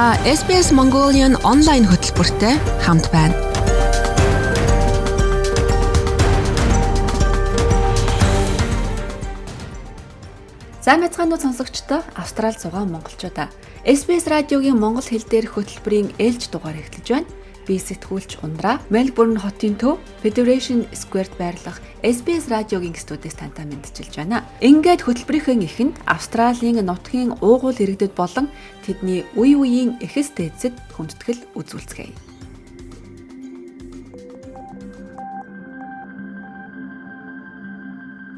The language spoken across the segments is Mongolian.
Та SBS Mongolian онлайн хөтөлбөртэй хамт байна. Сайн мэцгаанууд сонсогчдоо. Австрал зугаа монголчуудаа. SBS радиогийн монгол хэл дээрх хөтөлбөрийн ээлж дугаар эхэлж байна би сэтгүүлч Ундраа Мельбурн хотын төв Federation Square-д байрлах SBS радиогийн студиэс тантай мэдчилж байна. Ингээд хөтөлбөрийн эхэнд Австралийн нутгийн уугуул иргэдэд болон тэдний үе үеийн эхэс дээдсэд хүндэтгэл үзүүлцгээе.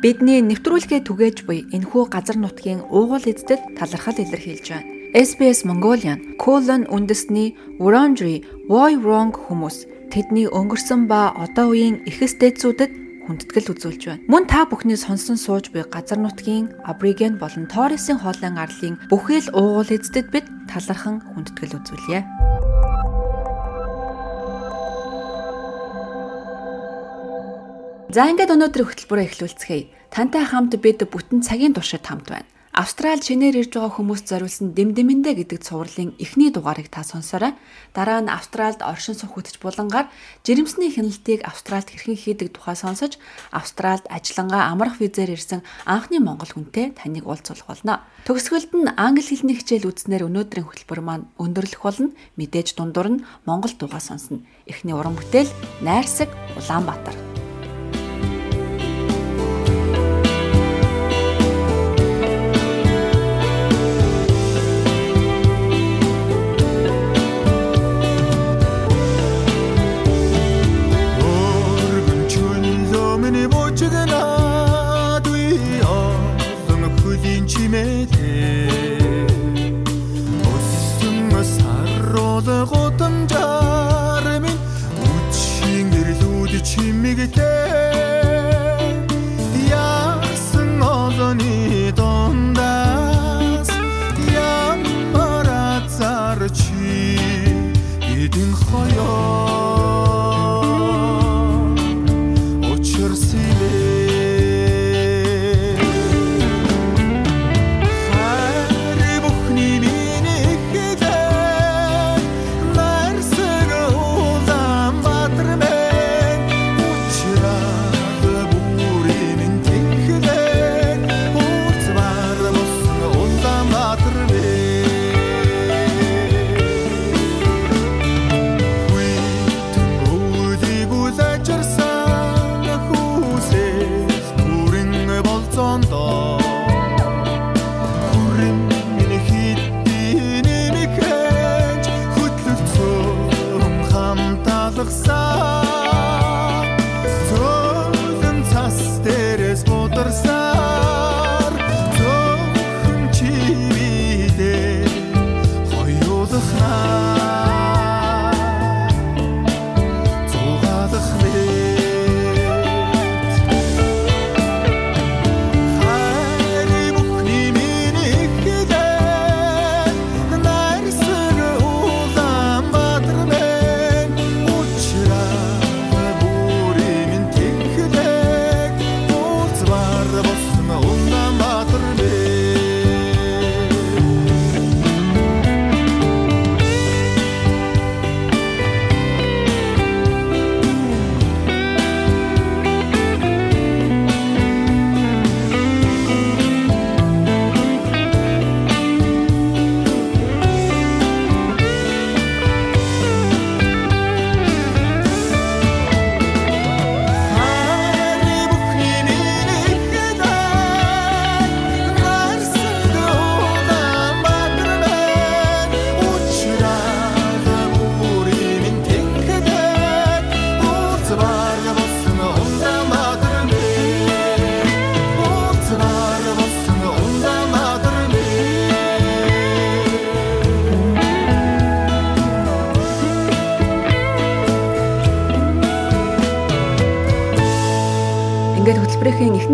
Бидний нэвтрүүлгээ түгээж буй энэхүү газар нутгийн уугуул эздэд талархал илэрхийлж байна. SBS Mongolian Colon үндэсний Wurundjeri Woi Wurrung хүмүүс тэдний өнгөрсөн ба одоо үеийн эхэс дээдсүүдэд хүндэтгэл үзүүлж байна. Мөн та бүхний сонсон сууж буй газар нутгийн Абориген болон Торресын хоолын арлын бүхэл уугуул эздэд бид талархан хүндэтгэл үзүүлье. За ингээд өнөөдрийн хөтөлбөрөө эхлүүлцгээе. Тантай хамт бид бүтэн цагийн туршид хамт байна. Австрал шинээр ирж байгаа хүмүүст зориулсан Дэмдэмэндэ гэдэг цувралын эхний дугаарыг та сонсоорой. Дараа нь Австралд оршин хөтөч булангаар жирэмсний хяналтыг Австралд хэрхэн хийдэг тухай сонсож, Австралд ажиллангаа амрах визээр ирсэн анхны монгол хүнтэй таныг уулзуулах болно. Төгсгөлд нь англи хэлний хичээл үзснээр өнөөдрийн хөтөлбөр маань өндөрлөх болно. Мэдээж дундуур нь монгол дугаа сонсно. Эхний уран бүтээл Найрсаг Улаанбаатар.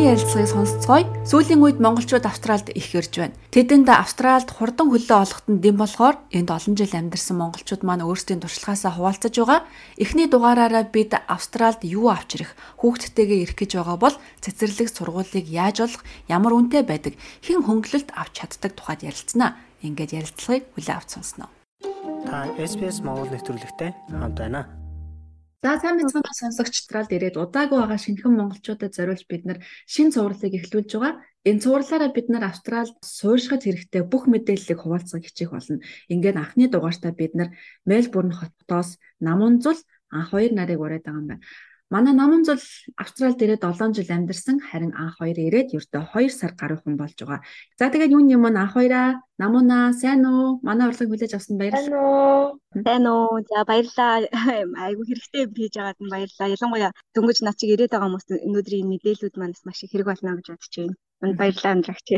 Эхний ярилцлагыг сонсцгоё. Сүүлийн үед монголчууд Австралид их ирж байна. Тэдэнд Австралид хурдан хөлөө олоход нь дэм болохоор энд олон жил амьдарсан монголчууд маань өөрсдийн туршлагаасаа хуваалцаж байгаа. Эхний дугаараараа бид Австралид юу авч ирэх, хүүхдтэйгээ ирэх гэж байгаа бол цэцэрлэг сургуулийг яаж олох, ямар үнэтэй байдаг, хэн хөнгөлөлт авч чаддаг тухайд ярилцсанаа. Ингээд ярилцлагыг хүлээ авч сонсноо. Та SPS Монгол нэвтрүүлэгтэй хамт байна. За сайн мэцхан сонсогчдраад ирээд удаагүй байгаа шинэхэн монголчуудад зориулж бид нар шин цувралыг эхлүүлж байгаа. Энэ цувралаараа бид нар Австралид суурьшихад хэрэгтэй бүх мэдээллийг хуваалцах хичээх болно. Ингээд анхны дугаартаа бид нар Мельбурн хотоос Намунзул анх хоёр нарыг ураад байгаа юм байна. Манай намын зул Австралид ирээд 7 жил амьдарсан харин анх хоёр ирээд ердөө 2 сар гаруй хүн болж байгаа. За тэгээд юуны юм анх хоёраа намуна сайн уу? Манай урилгыг хүлээж авсан баярлалаа. Сайн уу? Сайн уу? За баярлалаа. Айгу хэрэгтэй хийж байгаад нь баярлалаа. Ялангуяа дөнгөж над чиг ирээд байгаа хүмүүс өнөөдрийн мэдээлүүд манаас маш их хэрэг болно гэж бодож байна. Баярлалаа амдрагч.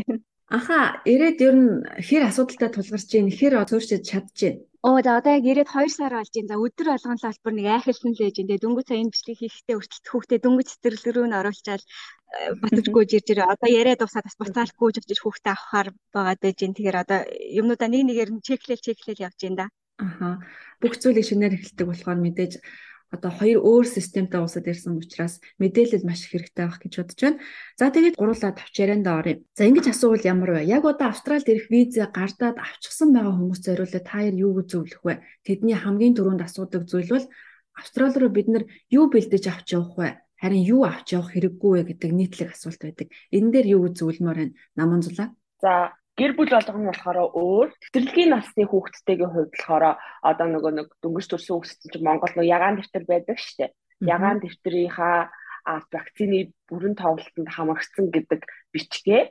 Аха, ирээд ер нь хэр асуудалтай тулгарч байна, хэр зөөрчөж байна. Оо за одоо яг ирээд 2 сар болж байна. За өдөр болгон л албар нэг айхалсан л ээж энэ дөнгөж сая энэ бичлэг хийхдээ өртөлт хүүхдээ дөнгөж цэцэрлэг рүү н оруулчаал э, батжгүй ирж ирээ. Одоо яриад дуусаад бас буцаал гүйж очиж хүүхдээ авахаар байгаа байж гэн. Тэгэхээр одоо юмнуудаа нэг нэгээр нь чеклэл чеклэл явж байна да. Аха. Бүх зүйлийг шинээр эхэлдэг болохоор мэдээж одоо хоёр өөр системтэй улсад ирсэн учраас мэдээлэл маш их хэрэгтэй байх гэж бодож байна. За тэгээд гурлаа тавч ярианда оръё. За ингэж асуувал ямар вэ? Яг одоо Австралид ирэх виза гардаад авчихсан байгаа хүмүүс зориулаад та яар юу гэж зөвлөх вэ? Тэдний хамгийн түрүүнд асуудаг зүйл бол Австрали руу бид нар юу бэлдэж авч явах вэ? Харин юу авч явах хэрэггүй вэ гэдэг нийтлэг асуулт байдаг. Энэ дээр юу гэж зөвлөмөр байна? Наман зулаа. За гэр бүл болгоно болохоор өөр тэтгэлгийн насны хүүхдтэйгийн хувьд болохоор одоо нөгөө нэг дөнгөж төрсэн хүүхдтэй чинь Монгол нөгөө ягаан дэвтэр байдаг штэ. Ягаан дэвтрийнхаа вакцины бүрэн тоглолтод хамрагдсан гэдэг бичгээ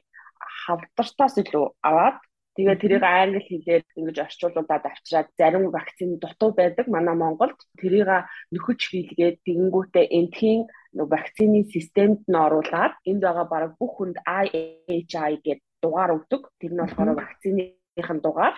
хавдартаас илүү аваад тэгээ тэрийг англи хэлээр ингэж орчуулуулад авчираад зарим вакцины дутуу байдаг манай Монголд. Тэрийг нөхөж хийлгээд тэгэнгүүтээ энтхийн вакцины системд нь оруулаад энд байгаа бараг бүх хүнд IHI гэдэг дугаар өгдөг. Тэр нь болохоор вакциныхын дугаар.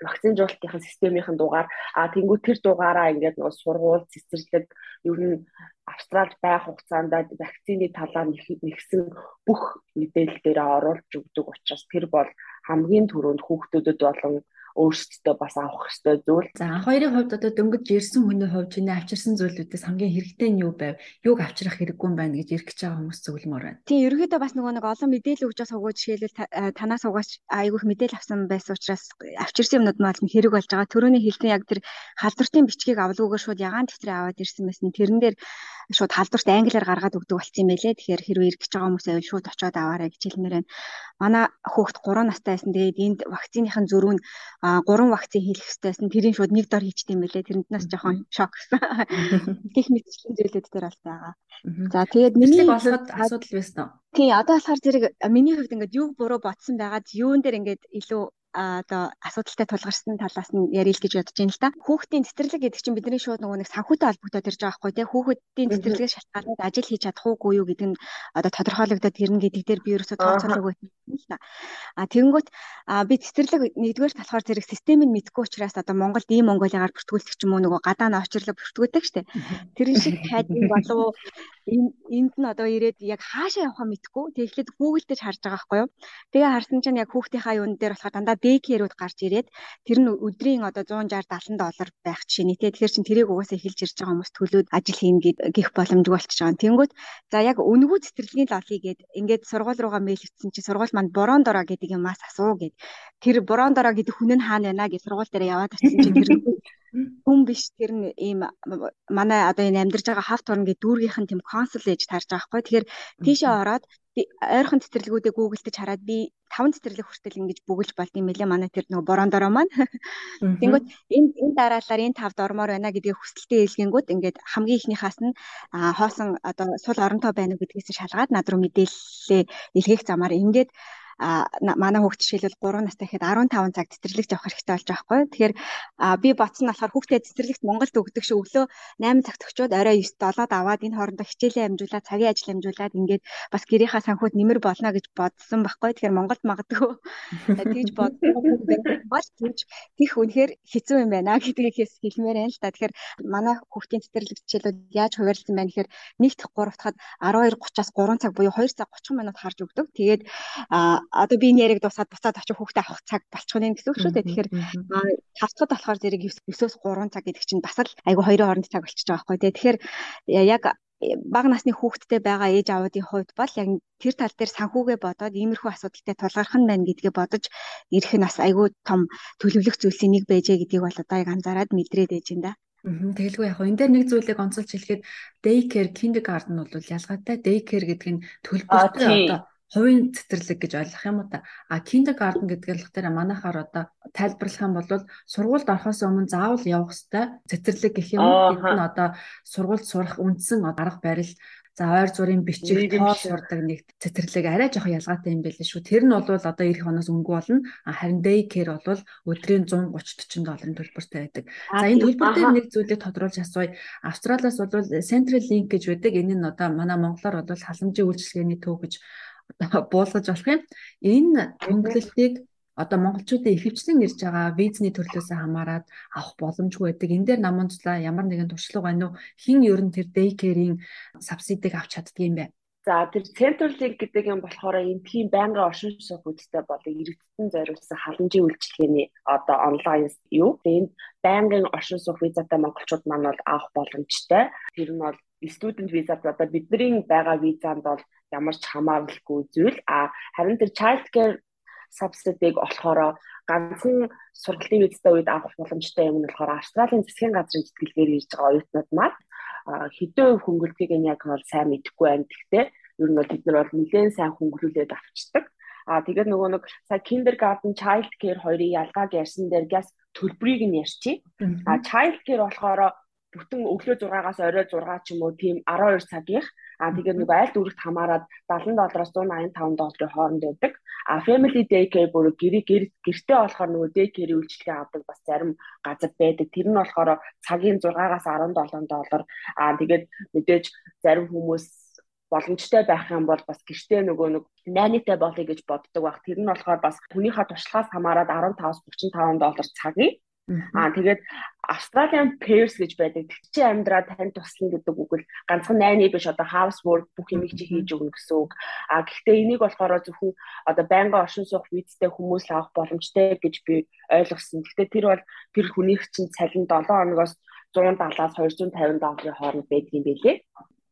Вакцинжуулалтын системийн дугаар. А тэнгуү тэр дугаараа ингээд нөгөө сургууль цэцэрлэг ер нь Австралид байх хугацаанд вакцины талаар нэгсэн бүх мэдээлэлдээ оруулж өгдөг учраас тэр бол хамгийн түрүүнд хүүхдүүдэд болон өөрсдөө бас авах хэрэгтэй зүйл. За анх хоёрын хувьд одоо дөнгөж ирсэн хүний хувьд чиний авчирсан зүйлүүдээс хамгийн хэрэгтэй нь юу байв? Юуг авчрах хэрэггүй юм байна гэж эргэж байгаа хүмүүс зөвлөмөр байна. Тийм ерөөдөө бас нөгөө нэг олон мэдээлэл өгч байгаа суугаж жишээлбэл танаас угаач айгүйх мэдээлэл авсан байсан учраас авчирсан юмнууд мал хэрэг болж байгаа. Төрөний хэлсэн яг тэр халдвартын бичгийг авалгүйгээр шууд ягаан дэвтрээ аваад ирсэн байсан. Тэрэн дээр шууд халдварт англиар гаргаад өгдөг болсон юм байлээ. Тэгэхээр хэрвээ эргэж байгаа хүмүүс байвал шууд очиод аваарай гэж хэлмээр байна. Манай хүүхэд 3 настай байсан. Тэгээд энд вакциныхын зөрүү нь 3 вакцин хийх хэрэгтэйсэн. Тэрийн шууд нэг дор хийчихдээ юм байлээ. Тэрнээс жоохон шок гэсэн. Тех мэдчлэн зүйлүүд дээр бол байгаа. За тэгээд миний болгоод асуудал байсан уу? Тий, одоо болохоор зэрэг миний хувьд ингээд юу буруу ботсон байгаад юун дээр ингээд илүү одоо асуудалтай тулгарсан талаас нь ярил гэж бодож байна л да. Хүүхдийн цэцэрлэг гэдэг чинь бидний шууд нөгөө нэг санхүүтэй холбогдоод ирж байгаа байхгүй тий. Хүүхдийн цэцэрлэгээс шалтгаалаад ажил хийж чадах уугүй юу гэдэг нь одоо тодорхойлогдоод ирнэ гэдэг дээр би ерөөсөө тооцоолог байсан л да. А тэгэнгүүт би цэцэрлэг нэгдүгээр талахаар зэрэг системийг мэдгүй учраас одоо Монголд ийм Монголигаар бүртгүүлдэг ч юм уу нөгөө гадаа навчрлаг бүртгүүлдэг штэ. Тэрэн шиг хайдын болов энд нь одоо ирээд яг хаашаа явахаа мэдгүй. Тэгэхээр Google дээр харж байгаа байхгүй юу. Тэгээ харсан чинь яг хүүхдийнхаа юун дээр болохоор дандаа дэйкерүүд гарч ирээд тэр нь өдрийн одоо 160 70 доллар байх жишээ нэ. Тэгэхээр чин тэрийг угаасаа эхэлж ирж байгаа хүмүүс төлөөд ажил хийнэ гэх боломжгүй болчихж байгаа. Тэнгүүд за яг үнэгүй цэцэрлэгийн лолий гээд ингээд сургууль руугаа мэйл итсэн чи сургууль манд борон дороо гэдэг юмас асуу гэд. Тэр борон дороо гэдэг хүн нь хаана байна гэж сургууль дээр яваад очсон чинь тэр хүн биш тэр нь ийм манай одоо энэ амьдарч байгаа хавт орн гэдэг дүүргийнхэн тэм консул ээж тарж байгаа хгүй. Тэгэхээр тийшээ ороод ойрхон цэцэрлэгүүдээ гуглдж хараад би таван цэцэрлэг хүртэл ингэж бүгэлж болд юм лээ манай тэр нөгөө борон дороо маань. Тэнгүүт энэ энэ дараалалаар энэ тавд ормоор байна гэдгийг хүсэлтээ хэлгэнгүүт ингээд хамгийн ихнийхаас нь хоосон одоо сул оронтой байна уу гэдгээс шалгаад над руу мэдээлэлээ илгээх замаар ингээд манай хүүхд жишээлбэл 3 настай гэхэд 15 цаг цэцэрлэгт явах хэрэгтэй болж байгаа хгүй. Тэгэхээр би ботсон болохоор хүүхдээ цэцэрлэгт Монголд өгдөг шиг өглөө 8 цагт өгчөөд орой 9-д олоод аваад энэ хоорондоо хичээлээ амжуулаад цагийн ажил амжуулаад ингээд бас гэрийнхаа санхуд нэмэр болно гэж бодсон байхгүй. Тэгэхээр Монголд магадгүй тэгж бодсон бол тэгж тийх үнэхээр хэцүү юм байна гэдгийгээс хэлмээр байна л та. Тэгэхээр манай хүүхдийн цэцэрлэг жишээлбэл яаж хуваарлсан байна гэхээр нэгт 3 дахад 12:30-аас 3 цаг буюу 2 цаг 30 минут харж өгдөг. Тэгээд одоо би энэ яриг дуусаад буцаад очиж хүүхдээ авах цаг болчихно гэсэн үг шүү дээ. Тэгэхээр тавцад болохоор зэрэг 9-өөс 3 цаг гэдэг чинь бас л айгүй хоёрын хооронд цаг болчихж байгаа байхгүй тий. Тэгэхээр яг бага насны хүүхэдтэй байгаа ээж аавуудын хувьд бол яг тэр тал дээр санхүүгээ бодоод иймэрхүү асуудалтай тулгарх нь байна гэдгээ бодож ирэх нь бас айгүй том төлөвлөх зүйлсийн нэг байжээ гэдгийг бол одоо яг анзаараад мэдрээд ээж юм да. Тэгэлгүй яг энэ дээр нэг зүйлийг онцолж хэлэхэд daycare kindergarten бол ялгаатай daycare гэдэг нь төлбөртэй одоо хувийн цэцэрлэг гэж ойлгох юм уу та. А kindergarten гэдэг болохоор манайхаар одоо тайлбарлах юм бол сургуульд орохоос өмнө заавал явах ёстой цэцэрлэг гэх юм уу. Тэнд нь одоо сургуульд сурах үндсэн арга барил За ойр зургийн бичиг тоол сурдаг нэг цэцэрлэг арай жоох ялгаатай юм байл шүү. Тэр нь бол одоо эх хоноос өнгө болно. Харин day care бол өдрийн 130 40 долларын төлбөртэй байдаг. За энэ төлбөр дээр нэг зүйлийг тодруулж асууя. Австралиас бол Central Link гэж байдаг. Энэ нь одоо манай монголоор бол халамжийн үйлчилгээний төв гэж буулгаж болох юм. Энэ төнгөлөлтийг одоо монголчуудын ихэвчлэн ирж байгаа визний төрлөөс хамаарат авах боломжгүй байдаг. Энэ дээр намунцлаа ямар нэгэн туршлага байна уу? Хин ер нь тэр day care-ийн субсидийг авч чаддаг юм бэ? За тэр Central Link гэдэг юм болохоор эндхийн байнгын оршин суух үедтэй болон иргэдтэн зориулсан халамжийн үйлчилгээний одоо онлайн юу. Энд байнгын оршин суух визатай монголчууд маань бол авах боломжтой. Тэр нь бол студент визад одоо бидний байгаа визанд бол ямар ч хамааралгүй зүйл а харин тэр child care subsidy-г болохоор ганцхан сургалтын визтэй үед авах боломжтой юм нь болохоор Австралийн засгийн газрын зэтгэлгээр ирж байгаа оюутнууд маань хэдэн хөнгөлтийг нь яг бол сайн мэдэхгүй байна. Гэхдээ ер нь бол бид нар бол нэлээд сайн хөнгөлүүлээд авчдаг. А тэгээд нөгөө нэг сая kindergarten child care хоёрын ялгааг ярьсан дээр газ төлбөрийг нь ярьчих. А child care болохоор бүтэн өглөө 6-аас орой 6 ч юм уу тийм 12 цагийнх А тэгээд нэг айл дүүрэгт хамаарад 70 доллароос 185 долларын хооронд байдаг. А family day care бүр гэрээ гэртээ болохоор нөгөө day care үйлчилгээ авдаг бас зарим газар байдаг. Тэр нь болохоор цагийн 6-аас 17 доллар. А тэгээд мэдээж зарим хүмүүс боломжтой байх юм бол бас гэртээ нөгөө нэг найнтай болъё гэж боддог баг. Тэр нь болохоор бас хүнийхээ туршлагаас хамаарат 15-35 доллар цагийн Аа тэгээд Australian pairs гэж байдаг. Тэр чинь амьдраа тань туслана гэдэг үг л ганцхан найны биш одоо house work бүх юмыг чи хийж өгнө гэсэн үг. Аа гэхдээ энийг болохоор зөвхөн одоо байнгын оршин суух визтэй хүмүүс авах боломжтой гэж би ойлгосон. Гэхдээ тэр бол тэр хүнийх чинь цалин 7 хоногоос 170-аас 250 долларын хооронд байдаг юм билээ.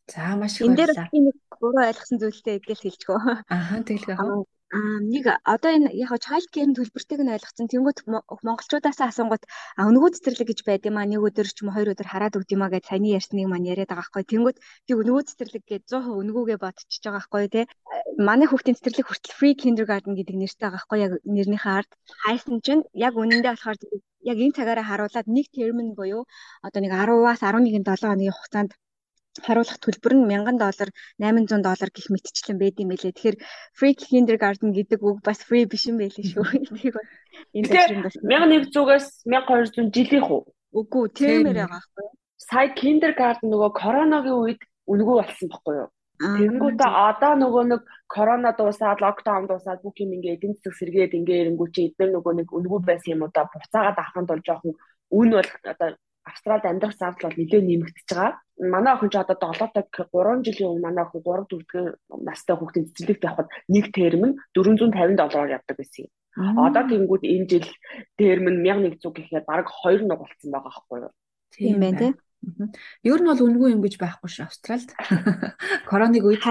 За маш их баярлалаа. Энэ дээр нэг буруу ойлгосон зүйлтэй гэдэл хэлчихв. Ахаа тэгэлгүй. Нэг одоо энэ яг child care-ийн төлбөртэйг нь ойлгоцсон. Тэнгүүт монголчуудаас асуунгууд өнгөө цэцэрлэг гэж байд юм аа. Нэг өдөр ч юм уу хоёр өдөр хараад өгд юм аа гэж саяны ярьсныг маань яриад байгаа байхгүй. Тэнгүүт би өнгөө цэцэрлэг гэж 100% өнгөөгээ бодчихж байгаа байхгүй тий. Манай хүүхдийн цэцэрлэг хүртэл free kindergarten гэдэг нэртэй байгаа байхгүй. Яг нэрнийхээ ард хайсан чинь яг үнэндээ болохоор яг энэ цагаараа харуулад нэг термин буюу одоо нэг 10-аас 11 7 хоногийн хугацаанд харуулах төлбөр нь 1000 доллар 800 доллар гэх мэтчлэн байд юм байлээ. Тэгэхээр free kindergarten гэдэг үг бас free биш юм байлээ шүү. Энийг энэ төсрийн бас 1100-аас 1200 жилийнх үү? Үгүй тэрмээр байгаа байхгүй юу? Сая kindergarten нөгөө коронагийн үед үнгүү болсон байхгүй юу? Тэнгүүтээ одоо нөгөө нэг корона дуусаад локдаун дуусаад бүх юм ингээ эдийн засаг сэргээд ингээ ирэнгүү чи эдгээр нөгөө нэг үнгүү байсан юм удаа буцаагаад авахын тулд жоохон үн бол одоо Австралид амьдрах зардал бол нэлээд нэмэгдэж байгаа. Манай охин ч одоо 7 таг 3 жилийн өмнө манай охин 3 4 дэх настай хүүхдийн цэцэрлэгт явхад нэг терм нь 450 доллараар явдаг байсан юм. Одоо тэнгууд энэ жил терм нь 1100 гэхээр бараг 2 нуг болсон байгаа байхгүй юу? Тийм байна тийм. Ер нь бол үнгүй юм гэж байхгүй ш Австралид. Короныг үед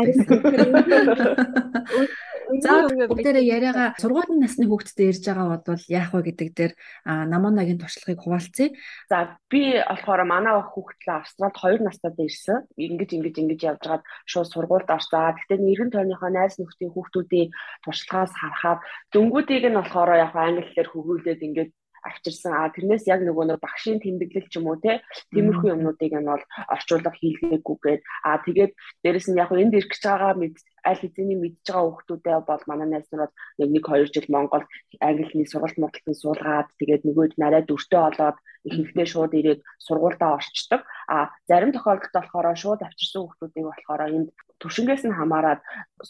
За бүгдээрээ яриагаа сургуулийн насны хүүхдтэй ирж байгаа бол яах вэ гэдэг дээр намуунагийн туршлагыг хуваалцъя. За би болохоор манай хүүхдлээ Австралид 2 настайд ирсэн. Ингэж ингэж ингэж явж байгаад шууд сургуульд орсаа. Гэхдээ нэрэн тойрныхоо найз нөхдийн хүүхдүүдийн туршлагаас харахад дөнгүүдийг нь болохоор яг англиэр хөгүүлээд ингэж авчирсан. А тэрнээс яг нөгөө нэг багшийн тэмдэглэл ч юм уу те тиймэрхүү юмнуудыг нь бол орчуулга хийлгээгүйгээд а тэгээд дээрэс нь яг энд ирэх гэж байгаа мэд аль хэзээний мэдж байгаа хүүхдүүдээ бол манай найз нар нэг нэг хоёр жил Монгол англи хэлний сургалт мургалтын суулгаад тэгээд нөгөөд нарай дүртэй болоод ихэнхдээ шууд ирээд сургуультай орчдөг. А зарим тохиолдолд болохоор шууд авчирсан хүүхдүүдийг болохоор энд төвшингээс нь хамаарат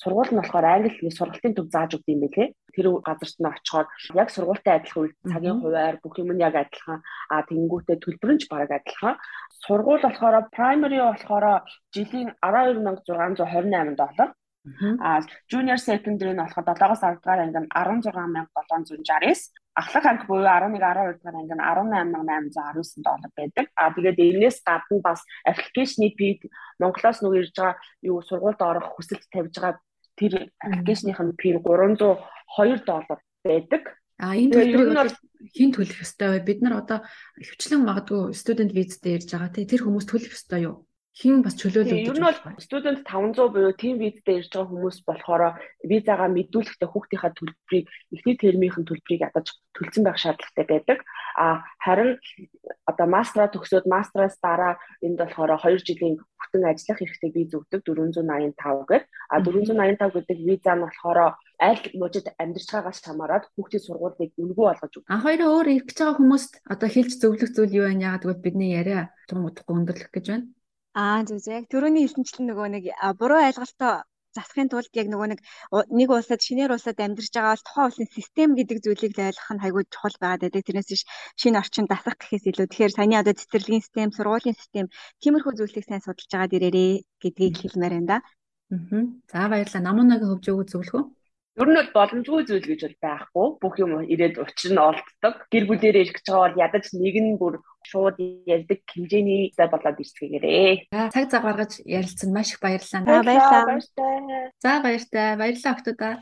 сургууль нь болохоор англи хэлний сургалтын төв зааж өгд юм бэлээ. Тэр газарт нь очихоор яг сургуультай адилхан үйл цагийн хуваар бүх юм нь яг адилхан. А тэнгүүтээ төлбөр нь ч бараг адилхан. Сургууль болохоор primary болохоор жилийн 12628 доллар А junior secondary нь болохоор 7-оос 10 дугаар ангид 16769 ахлах анги буюу 11 12 дугаар анги нь 18819 доллар байдаг. А тэгээд энэс гадна бас аппликейшны фи Монголоос нөгөө ирж байгаа юу сургуульд орох хүсэлт тавьж байгаа тэр аппликейшных нь фи 302 доллар байдаг. А энэ төлбөрийг хэн төлөх ёстой вэ? Бид нар одоо хвчлэн магадгүй студент визтэй ирж байгаа тий тэр хүмүүс төлөх ёстой юу? Хин бас чөлөөлөв. Ер нь бол студент 500 буюу team визтэй ирж байгаа хүмүүс болохоор визагаа мэдүүлэхдээ хүүхдийнхаа төлбөрийг эхний термийнхэн төлбөрийг ядаж төлсөн байх шаардлагатай байдаг. А харин одоо мастера төгсөөд мастераас дараа энд болохоор 2 жилийн бүтэн ажиллах хэрэгтэй виз өгдөг 485 гэдэг. А 485 гэдэг виза нь болохоор аль мужид амьдарч байгаагаас хамаарат хүүхдийн сургуулийг үнэгүй болгож өгдөг. А хоёроо өөр ирэх гэж байгаа хүмүүст одоо хэлж зөвлөх зүйл юу вэ? Яагаад гэвэл бидний яриа тун удахгүй өндөрлөх гэж байна. Аа зөв зөв. Яг түрүүний хэлсэнчлэн нөгөө нэг буруу ойлголтоо засахын тулд яг нөгөө нэг нэг улсад шинээр улсад амьдарч байгаа бол тухайн улсын систем гэдэг зүйлийг ойлгох нь хайгуу чухал байгаад байдаг. Тэрнээс биш шинэ орчин дасах гэхээс илүү. Тэгэхээр саяны одоо цэцэрлэгийн систем, сургуулийн систем тиймэрхүү зүйлийг сайн судалж байгаа дээрээ гэдгийг хэлмээр байна да. Аа. За баярлалаа. Намуунагийн хөвж өгөө зөвлөх үү? Ер нь бол боломжгүй зүйл гэж бол байхгүй. Бүх юм ирээд учир нь олддог. Гэр бүлээрээ ирэх гэж байгаа бол ядаж нэг нь бүр шууд ярьдаг хэмжээний зай болоод ирсгээрээ. Цаг цаг гаргаж ярилцсан маш их баярлалаа. Баярлалаа. За баяртай. Баярлалаа охтуудаа.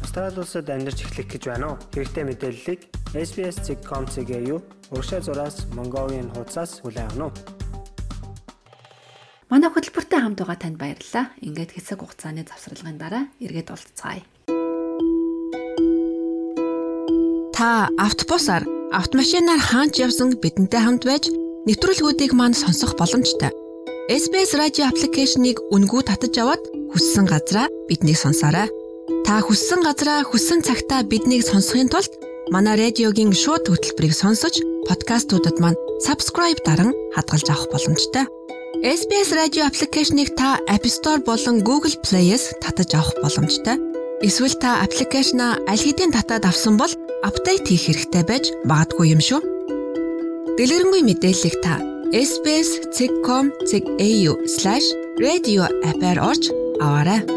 Австрали улсад амьдарч эхлэх гэж байна уу? Хэрэгтэй мэдээллийг SBS.com.cg-ээ юу? Уршаа зураас Mongolian хуудасаас хүлээн авах нь. Манай хөтөлбөртэй хамт байгаа танд баярлалаа. Ингээд хэсэг хугацааны завсралгын дараа эргээд уулзцаая. Та автобусаар, автомашинаар хаач явсан бидэнтэй хамт байж нэвтрүүлгүүдийг манд сонсох боломжтой. SBS радио аппликейшнийг үнгүй татаж аваад хүссэн газраа биднийг сонсоорой. Та хүссэн газраа хүссэн цагтаа биднийг сонсохын тулд манай радиогийн шууд хөтөлбөрийг сонсож подкастуудад маань subscribe даран хадгалж авах боломжтой. SBS радио аппликейшнийг та App Store болон Google Play-с татаж авах боломжтой. Эсвэл та аппликейшнаа аль хэдийн татаад авсан бол апдейт хийх хэрэгтэй байж магадгүй юм шүү. Дэлгэрэнгүй мэдээллийг та sbs.com.au/radio app-аар орж аваарай.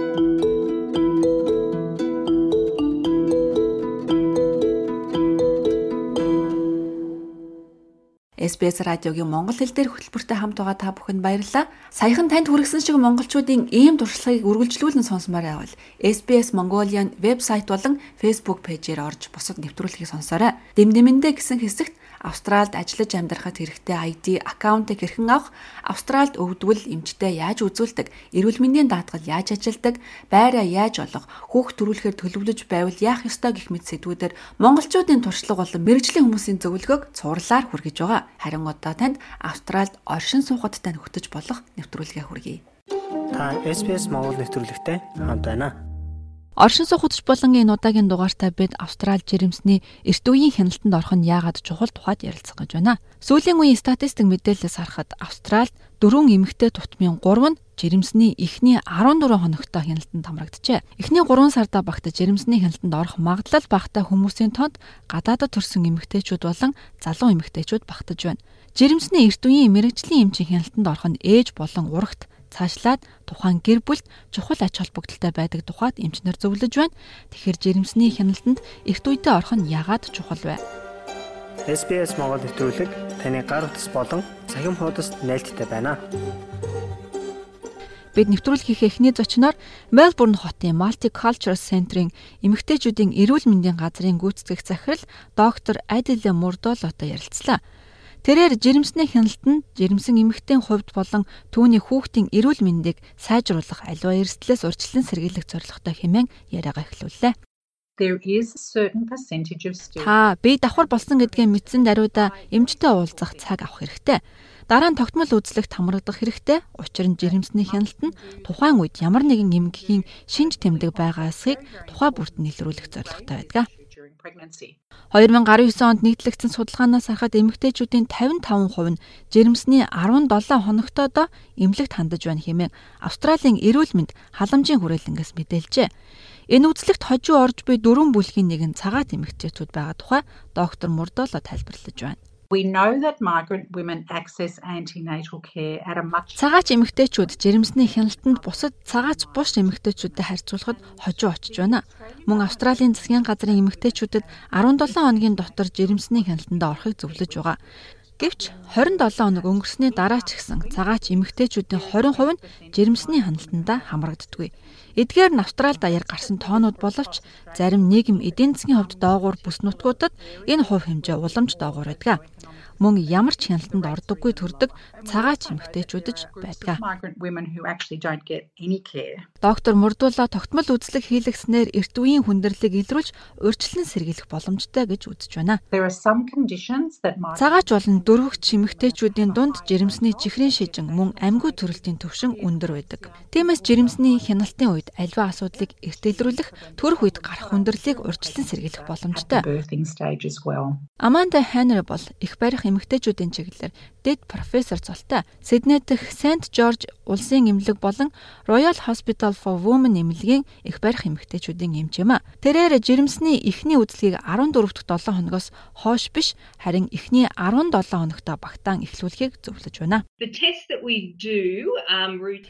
SBS радиогийн монгол хэл дээр хөтөлбөртэй хамт байгаа та бүхэнд баярлалаа. Саяхан танд хүргэсэн шиг монголчуудын ийм туршлагыг үргэлжлүүлэн сонсомоор байвал SBS Mongolian вебсайт болон Facebook пэйжээр орж бусад нэвтрүүлгийг сонсоорой. Дэмдэмэндээ гэсэн хэсэгт Австралид ажиллаж амьдрахад хэрэгтэй ID аккаунтыг хэрхэн авах, Австралид өвдвөл эмчтэй яаж үзүүлдэг, эрүүл мэндийн даатгал яаж ажилдаг, байраа яаж олох, хүүхд төрүүлэхээр төлөвлөж байвал яах ёстой гэх мэт сэдвүүдээр монголчуудын туршлага болон мэрэгжлийн хүмүүсийн зөвлөгөөг цуурлаар хүргэж байгаа. Харин одоо танд Австралид оршин суугаттай нөхдөж болох нэвтрүүлгээ хүргэе. Та SPS Монгол нэвтрүүлэгтэй хамт байна. Оршин суугч болон энэ удаагийн дугаартай бид Австрали жирэмсний эрт үеийн хяналтанд орох нь яагаад чухал тухайд ярилцах гэж байна. Сүүлийн үеийн статистик мэдээлэлээс харахад Австрали дөрвөн эмэгтэй тутмын 3 нь жирэмсний эхний 14 хоногтой хяналтанд хамрагджээ. Эхний 3 сарда багтаж жирэмсний хяналтанд орох магадлал багтаа хүмүүсийн тоонд гадаадд төрсэн эмэгтэйчүүд болон залуу эмэгтэйчүүд багтаж байна. Жирэмсний эрт үеийн мэрэгжлийн эмчийн хяналтанд орох нь ээж болон урагт цаашлаад тухайн гэр бүлд чухал ач холбогдолтой байдаг тухайд эмчнэр зөвлөж байна. Тэгэхээр жирэмсний хяналтанд эрт үедээ орох нь яагаад чухал вэ? SBS Монгол нэвтрүүлэг таны гар утас болон цахим хуудасд нийлдэхтэй байна. Бид нэвтрүүлгийн эхний зочноор Мельбурн хотын Multicultural Center-ийн эмэгтэйчүүдийн эрүүл мэндийн газрын гүйцэтгэх захирал доктор Адиле Мурдолотой ярилцлаа. Тэрээр жирэмсний хяналт нь жирэмсэн эмэгтэйн хувьд болон түүний хүүхдийн эрүүл мэндийг сайжруулах аливаа эрсдлээс урьдчилан сэргийлэх зорилготой хэмээн яриагаа эхлүүллээ. Та бие давхар болсон гэдгээ мэдсэн даруйда эмчтэй уулзах цаг авах хэрэгтэй. Дараа нь тогтмол үзлэгт хамрагдах хэрэгтэй. Учир нь жирэмсний хяналт нь тухайн үед ямар нэгэн эмгэгийн шинж тэмдэг байгаасыг тухай бүрт нийлрүүлэх зорилготой байдаг. 2019 онд нийтлэгдсэн судалгаанаас харахад эмэгтэйчүүдийн 55% нь жирэмсний 17 хоногтойдоо эмнэлэгт хандаж байна хэмээн Австралийн эрүүл мэнд халамжийн хүрээлэнгээс мэдээлжээ. Энэ үзлэгт хожуу орж буй дөрвөн бүлгийн нэгэн цагаат эмэгтэйчүүд байгаа тухай доктор Мурдоло тайлбарлаж байна. We know that migrant women access antenatal care at a much Цагаач эмэгтэйчүүд жирэмсний хяналтанд бусад цагаач бус эмэгтэйчүүдэд харьцуулахад хожуу очиж байна. Мөн Австралийн засгийн газрын эмэгтэйчүүдэд 17 хоногийн дотор жирэмсний хяналтанд орохыг зөвлөж байгаа. Гэвч 27 хоног өнгөрсний дараа ч гэсэн цагаач эмэгтэйчүүдийн 20% нь жирэмсний ханалтандаа хамрагддаггүй. Эдгээр нь Австрали даяар гарсан тоонууд боловч зарим нийгэм эдийн засгийн хувьд доогуур бүс нутгуудад энэ хувь хэмжээ уламж доогуур байдаг мөн ямар ч хяналтанд ордоггүй төрдөг цагаач эмэгтэйчүүдж байдаг. Доктор Мурдула тогтмол үзлэг хийлгэснээр эрт үеийн хүндрэлийг илрүүлж урьдчилан сэргийлэх боломжтой гэж үзэж байна. Цагаач болон дөрвөгч эмэгтэйчүүдийн дунд жирэмсний чихрийн шижин мөн амьгүй төрөлтийн төвшин өндөр байдаг. Тиймээс жирэмсний хяналтын үед альва асуудлыг эрт илрүүлэх төрөх үед гарах хүндрэлийг урьдчилан сэргийлэх боломжтой. Аманда Хенри бол их барих эмэгтэйчүүдийн чиглэлээр дэд профессор цолтой Сидней дэх Сент Жорж улсын эмнэлэг болон Royal Hospital for Women эмнэлгийн их барих эмэгтэйчүүдийн эмч юм а. Тэрээр жирэмсний эхний үзлэгийг 14 дахь 7 хоногоос хойш биш харин эхний 17 хоногтой багтаан эхлүүлэхийг зөвлөж байна.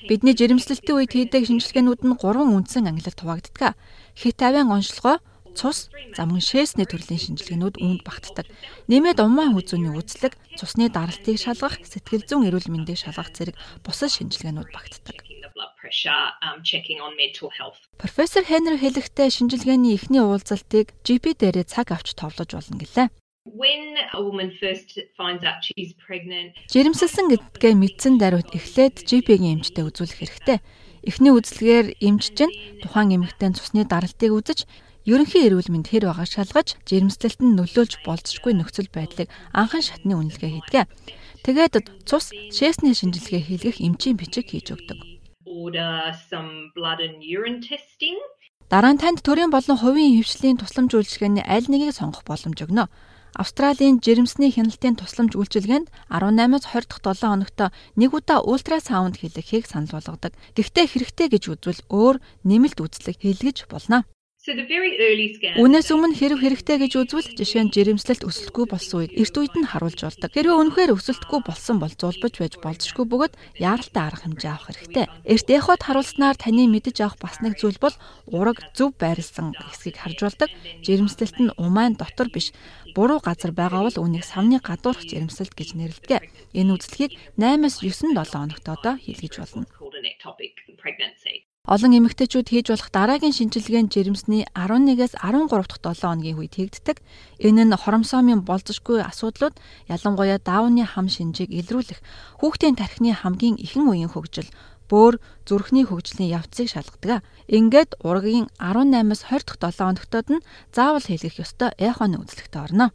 Бидний жирэмслэлтийн үед хийдэг шинжилгээнүүд нь гурван үндсэн ангилалд хуваагддаг. Хит авиан онцлогоо цус, замун шээсний төрлийн шинжилгээнүүд үүнд багтдаг. Нэмээд умаа хүзүүний үзлэг, цусны даралтыг шалгах, сэтгэл зүйн эрүүл мэндийг шалгах зэрэг бусад шинжилгээнүүд багтдаг. Профессор Хенри хэлэхдээ шинжилгээний эхний уулзалтыг GP дээрээ цаг авч товлож болно гэлээ. Жирэмсэлсэн гэдгээ мэдсэн даруйд эхлээд GP-гийн эмчтэй үзүүлэх хэрэгтэй. Эхний үзлэгээр эмч чинь тухайн эмэгтэй цусны даралтыг үзэж ерөнхий эрүүл мэнд хэр байгааг шалгаж жирэмслэлт нь нөлөөлж болцсохгүй нөхцөл байдлыг анхан шатны үнэлгээ хийдэг. Тэгээд цус шээсний шинжилгээ хийлгэх эмчийн бичиг хийж өгдөг. Дараа нь танд төрийн болон хувийн хөвшлийн тусламж үйлчилгээний аль нэгийг сонгох боломж өгнө. Австралийн жирэмсний хяналтын тусламж үйлчилгээнд 18-аас 20 дахь 7 хоногт нэг удаа ультрасаунд хийлгэхийг санал болгодог. Гэхдээ хэрэгтэй гэж үзвэл өөр нэмэлт үзлэг хийлгэж болно. Үнээс өмнө хэрэг хэрэгтэй гэж үзвэл жишээ нь жирэмслэлт өсөлтгүй болсон үед эрт үед нь харуулж болдог. Хэрвээ үнэхээр өсөлтгүй болсон бол зулбаж байж болзошгүй бөгөөд яаралтай арга хэмжээ авах хэрэгтэй. Эрт эхот харуулснаар таны мэдэж авах бас нэг зүйл бол ураг зөв байрлсан хэсгийг харж болдог. Жирэмслэлт нь умайн дотор биш буруу газар байгаа бол үүнийг савны гадуурх жирэмсэлт гэж нэрлэдэг. Энэ үзлэгийг 8-9 7 хоногт одоо хийлгэж болно. Олон эмэгтэйчүүд хийж болох дараагийн шинжилгээнд жирэмсний 11-ээс 13 дахь 7 хоногийн үед хийгддэг. Энэ нь хоромсоомын болзошгүй асуудлууд ялангуяа даавны хам шинжийг илрүүлэх, хүүхдийн тархины хамгийн ихэн үеийн хөгжил, бөөр зүрхний хөгжлийн явцыг шалгадаг. Ингээд ургийн 18-аас 20 дахь 7 хоногтод нь заавал хийлгэх ёстой эхоны үзлэгтээ орно.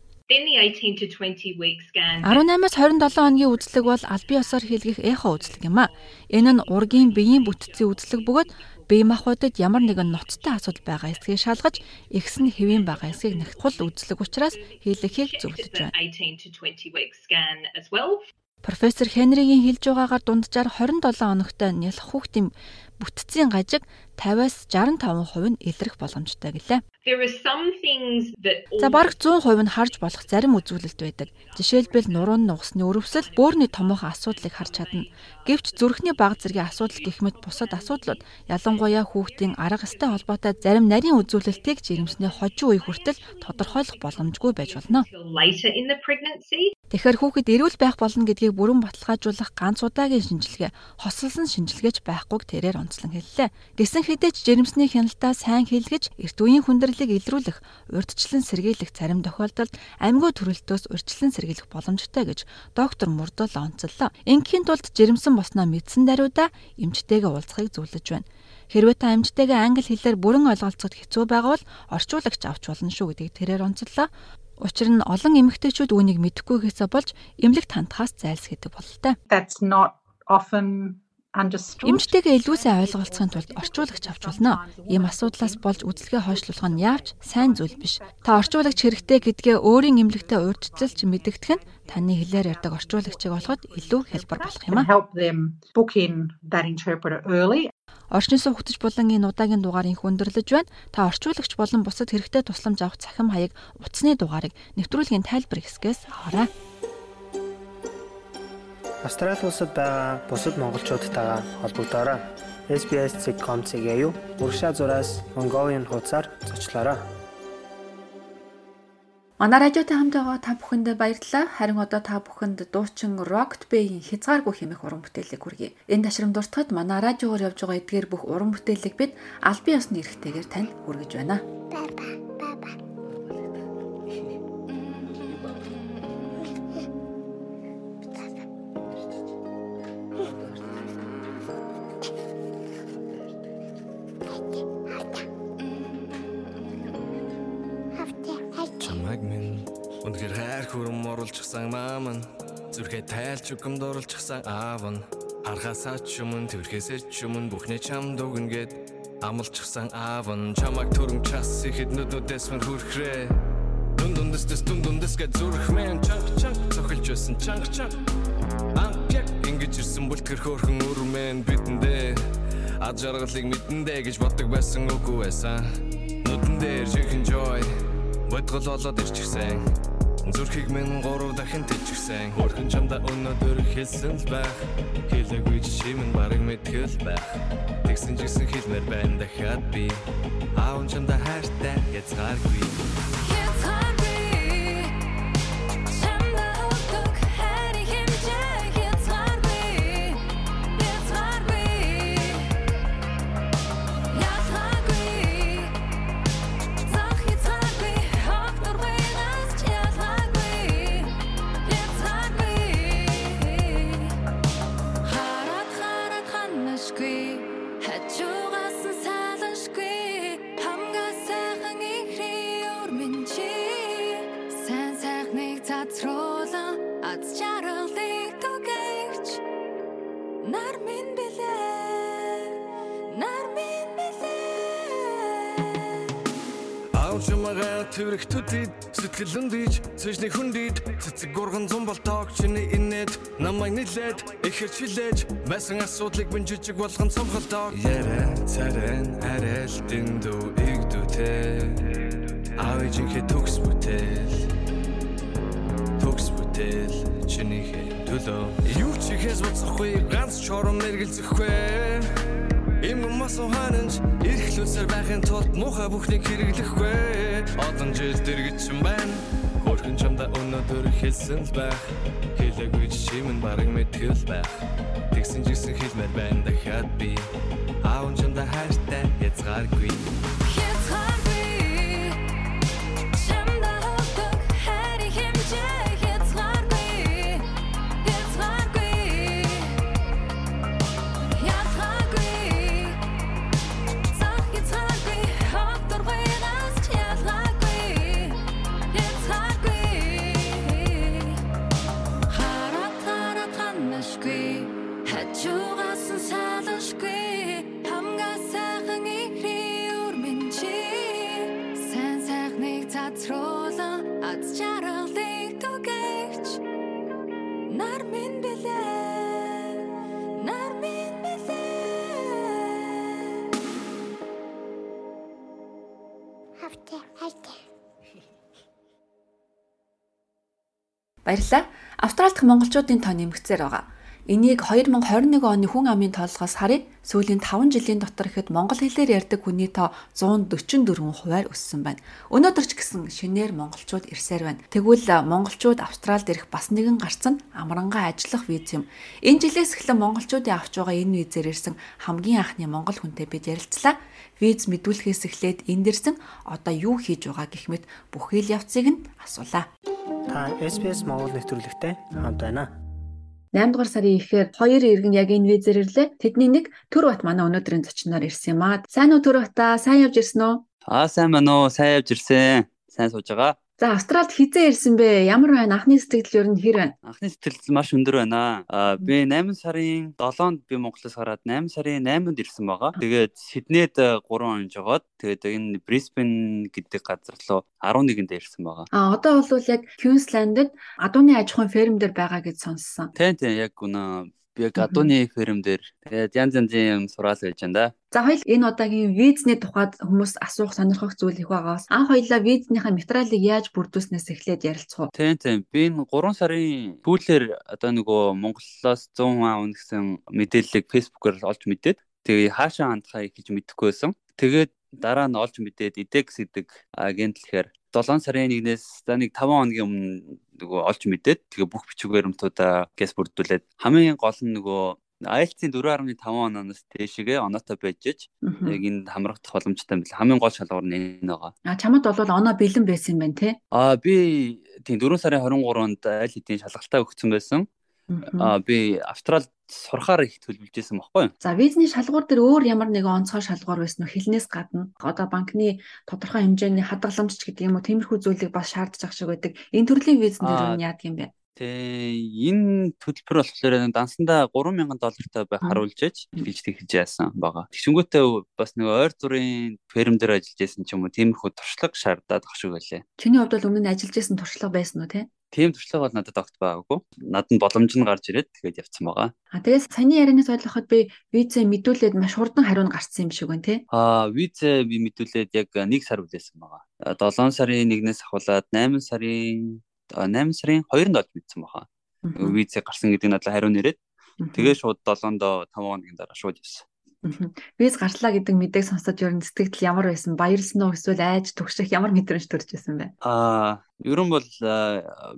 18-аас 27 хоногийн үзлэг бол бие усаар хийлгэх эхо үзлэг юм а. Энэ нь ургийн биеийн бүтцийн үзлэг бөгөөд бие махбодод ямар нэгэн ноцтой асуудал байгаа эсэхийг шалгаж ихс нь хэвийн байгаа эсэхийг нягтлах үзлэг учраас хийлгэхийг зөвлөж байна. Профессор Хенригийн хэлж байгаагаар дунджаар 27 хоногтой нялх хүүхдийн бүтцийн гажиг 50-аас 65% нь илрэх боломжтой гэлээ. За бараг 100% нь харж болох зарим үзүүлэлт байдаг. Жишээлбэл нуруунд нугасны өрөвсөл бөөрийн томоохон асуудлыг харж чадна. Гэвч зүрхний баг зэргийн асуудал гэх мэт бусад асуудлууд ялангуяа хүүхдийн арга эстэй холбоотой зарим нарийн үзүүлэлтийг жирэмсний хожим үе хүртэл тодорхойлох боломжгүй байж болно. Тэгэхээр хүүхэд эрүүл байх болно гэдгийг бүрэн баталгаажуулах ганц удаагийн шинжилгээ, хосолсон шинжилгээч байхгүйг тэрээр онцлон хэллээ. Гэсэн хэдий ч жирэмсний хяналтаа сайн хийлгэж эрт үеийн хүндрэлийг илрүүлэх, урьдчилан сэргийлэх зарим тохиолдолд амьгүй төрөлтөөс урьдчилан сэргийлэх боломжтой гэж доктор Мурдол онцлоо. Ингийн тулд жирэмсэн босноо мэдсэн даруйда эмчтэйгээ уулзахыг зөвлөж байна. Хэрвээ та эмчтэйгээ англи хэлээр бүрэн ойлголцоход хэцүү байгаа бол орчуулагч авч болно шүү гэдгийг тэрээр онцлоо. Учир нь олон эмэгтэйчүүд үүнийг мэдэхгүй хэсэ болж эмнэлэгт хандхаас зайлсхийдэг бололтой. That's not often Эмчтэйгээ илүү сайн ойлголцохын тулд орчуулагч авч болно. Ийм асуудлаас болж үзлэгээ хойшлуулах нь яавч сайн зүйл биш. Та орчуулагч хэрэгтэй гэдгээ өөрийн эмнэлэгтээ урьдчилж мэдэгдэх нь таны хэлээр ярьдаг орчуулагчийг олоход илүү хялбар болох юм аа. Орчин суух хөтөж булангийн удаагийн дугаар инх өндөрлөж байна. Та орчуулагч болон бусад хэрэгтэй тусламж авах цахим хаяг утасны дугаарыг нэвтрүүлгийн тайлбар хэсгээс аваарай. Австрали улсад байгаа бусад монголчуудтайгаа холбогдоорой. SBS.com.cg юу урагшаа зураас Mongolian хуудасаар зочлоорой. Манай радиотой хамт байгаа та бүхэнд баярлалаа. Харин одоо та бүхэнд дуучин Rocket Bay-ийн хязгааргүй хэмэх уран бүтээлийг хүргэе. Энэ ташрам дуртахад манай радиогоор явж байгаа эдгээр бүх уран бүтээлийг бид албан ёсны эрхтэйгээр танд хүргэж байна. Оруулчихсан маам нь зүрхээ тайлж үгэмд оруулчихсан аав нь харахасаа ч юм тэрхээсээ ч юм бүхнээ чам дүгнгээд амлчихсан аав нь чамаг төрөн час ихэд нүднүүдээс мөр хүрхрээ. Дүн дүндэс дүн дүндэс гэж зүрх мэн. Чанг чанг цохилж байсан чанг чанг. Анпяг ингэж ирсэн бүлтгэр хөөрхөн өрмэн бидэндээ ад жаргалыг мэдэндээ гэж боддог байсан үгүй байсан. Нүдэн дээр чихэн joy бодгол болоод ирчихсэн Зүрхийг минь гурав дахин тэлчихсэн Хөрхөн чамда өнөөдөр хэлсэн л байх. Хэлээгүй чи минь барыг мэдгэл байх. Тэгсэн ч гэсэн хэлмээр байна дахиад би. Аав чамда хайртай язгааргүй сэтгэлэн дийж цэжний хүндийд цэцэг гурган зам болтоог чиний инээд намайг нилээд ихэр чилээж байсан асуудлыг минь жижиг болгон цомхолтоо Ярэ царэн арайлтын дүү игдүүтэй. Авижинхэ төгс бүтээл. Төгс бүтээл чинийхээ төлөө. Юу ч ихээс боцохгүй ганц чором мэргэлзэхгүй Им мас ухаанч эрхлүүлсээр байхын тулд муухай бүхнийг хэрэглэхгүй. Олон жил дэргэжсэн байна. Хөрхөн чамда өнөөдөр хэлсэн л байх. Хэлээгүй чи минь бараг мэдгэл байх. Тэгсэн ч гэсэн хэлмээр байна дахиад би. Аав чамда хайртай язгааргүй Баярлалаа. Австралид монголчуудын тоо нэмэгцээр байгаа. Энийг 2021 оны хүн амын тоолгоос харъя. Сүүлийн 5 жилийн дотор ихэд монгол хэлээр ярьдаг хүний тоо 144 хувиар өссөн байна. Өнөөдөр ч гэсэн шинээр монголчууд ирсээр байна. Тэгвэл монголчууд Австралид ирэх бас нэгэн гарц нь амрангаа ажиллах виз юм. Энэ жилээс эхлэн монголчуудын авч байгаа энэ визээр ирсэн хамгийн анхны монгол хүнтэй бид ярилцлаа. Виз мэдүүлэхээс эхлээд энд ирсэн одоо юу хийж байгаа гэх мэт бүхэл явцыг нь асуулаа. Та SPS Монгол нэвтрүүлэгтэй хамт байна. 8 дугаар сарын ихээр хоёр иргэн яг энэ визээр ирлээ. Тэдний нэг Төр бат манай өнөөдрийн зочноор ирсэн юм аа. Сайн уу Төр бата? Сайн явж ирсэн үү? Аа сайн байна уу? Сайн явж ирсэн. Сайн сууж байгаа. За Австралид хизээ ирсэн бэ? Ямар байна? Анхны сэтгэл ер нь хэр байна? Анхны сэтгэл маш өндөр байна. Аа би 8 сарын 7-нд би Монголоос гараад 8 сарын 8-нд ирсэн байгаа. Тэгээд Сиднейд 3 он жогоод тэгээд энэ Брисбен гэдэг газар руу 11-нд ирсэн байгаа. Аа одоо бол яг Queensland-д адууны аж ахуйн ферм дээр байгаа гэж сонссон. Тийм тийм яг үнэ би яг адууны ферм дээр тэгээд янз янзын юм сураал байж байна да. За хоёул энэ удаагийн визний тухайд хүмүүс асуух сонирхох зүйл их байгаас анх хоёлаа визнийхээ материалыг яаж бүрдүүлснээс эхлээд ярилцах уу? Тийм тийм. Би энэ 3 сарын сүүлээр одоо нөгөө Монголоос 100 маа үнэсэн мэдээллийг фэйсбүүкээр олж мэдээд тэгээ хаашаа хандхаа ихэж мэдэхгүй байсан. Тэгээд дараа нь олж мэдээд IDEX гэдэг агент лэхээр 7 сарын 1-ээс за нэг 5 хоногийн өмнө нөгөө олж мэдээд тэгээ бүх бичиг баримтуудаа гэс бүрдүүлээд хамгийн гол нь нөгөө IELTS-ийн 4.5 оноос дээшгээ оноотой байж яг энд хамрагдах боломжтой юм бэл хамгийн гол шалгуур нь энэ байгаа. А чамд бол оноо бэлэн байсан юм байна те? А би тийм 4 сарын 23-нд аль хэдийн шалгалтаа өгсөн байсан. А би Австралид сурахаар их төлөвлөжсэн байхгүй юу? За визний шалгуур дээр өөр ямар нэгэн онцгой шалгуур байсан нь хэлнээс гадна одоо банкны тодорхой хэмжээний хадгаламж ч гэдэг юм уу тиймэрхүү зүйлийг бас шаардж ах шиг байдаг. Энэ төрлийн визэн дээр нь яадаг юм бэ? Тэгээ энэ төлбөр болохоор дансандаа 3000 доллартай бай харуулж ээж хэлж тэгж яасан байгаа. Тэгшингүүтээ бас нэг ойр зургийн ферм дээр ажиллаж байсан ч юм уу тиймэрхүү туршлага шаардаад ах шиг байлээ. Чиний хувьд бол өмнө нь ажиллаж байсан туршлага байсан уу те? Тийм туршлага бол надад огт байгаагүй. Надад боломж нь гарч ирээд тэгээд явцсан байгаа. А тэгээс саяны ярианаас ойлгоход би визээ мэдүүлээд маш хурдан хариу нь гарцсан юм шиг байна тий. А визээ би мэдүүлээд яг 1 сар үлээсэн байгаа. 7 сарын 1-ээс ахуулаад 8 сарын 8 сарын 2-нд олж мэдсэн баха. Визээ гарсан гэдэг нь надад хариу нэрээд тэгээ шууд 7-нд 5 хоногийн дараа шууд явсан. Виз гартлаа гэдэг мэдээг сонсоод ер нь сэтгэл ямар байсан? Баярлсан уу эсвэл айж түгших ямар мэдрэмж төрж байсан бэ? Аа, ерөн бол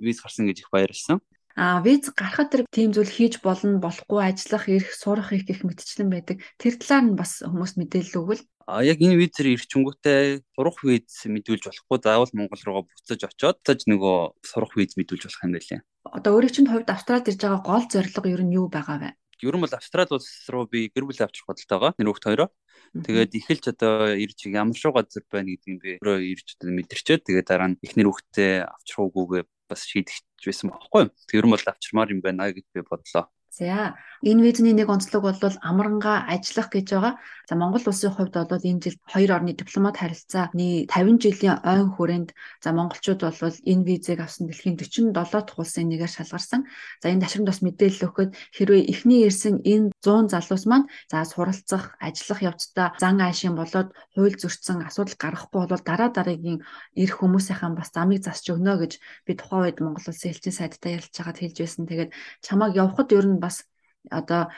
виз гарсан гэж их баярлсан. А виз гарахад тэр тийм зүйл хийж болно, болохгүй, ажиллах, ирэх, сурах их гэх мэтчлэн байдаг. Тэр талаар нь бас хүмүүст мэдээлэл өгвөл А яг энэ визээр ирчингүүтээ сурах виз мэдүүлж болохгүй заавал Монгол руугаа буцаж очоод таж нөгөө сурах виз мэдүүлж болох юм байлээ. Одоо өөрийн чинь хувьд Австралид ирж байгаа гол зорилго ер нь юу байгаа вэ? Ер нь бол Австрали улс руу би гэр бүл авчих бодолтой байгаа. Нэр хөлт хоёроо. Тэгээд эхэлж одоо ирж ямар шоу газар байна гэдгийг би өөрөө ирж одоо мэдэрчээд тэгээд дараа нь эхнэр хүүхдээ авчих уугүйгээ бас шийдэж байсан байхгүй. Тэр нь бол авчирмаар юм байна гэж би бодлоо. За энэ визний нэг онцлог бол амрангаа ажиллах гэж байгаа. За Монгол улсын хувьд бол энэ жил хоёр орны дипломат харилцааны 50 жилийн ойн хүрээнд за монголчууд бол энэ визийг авсан дэлхийн 47 дахь улсын нэгээр шалгарсан. За энэ ташрамд бас мэдээлэл өгөхөд хэрвээ эхний ирсэн энэ 100 залуус маань за суралцах, ажиллах явцдаа зан аашийн болоод хууль зөрчсөн асуудал гарахгүй бол дараа дараагийн ирэх хүмүүсийнхэн бас замыг засч өгнө гэж би тухайн үед Монгол улсын элчин сайдтай ярилцж байгаад хэлж байсан. Тэгээд чамайг явхад ер нь бас одоо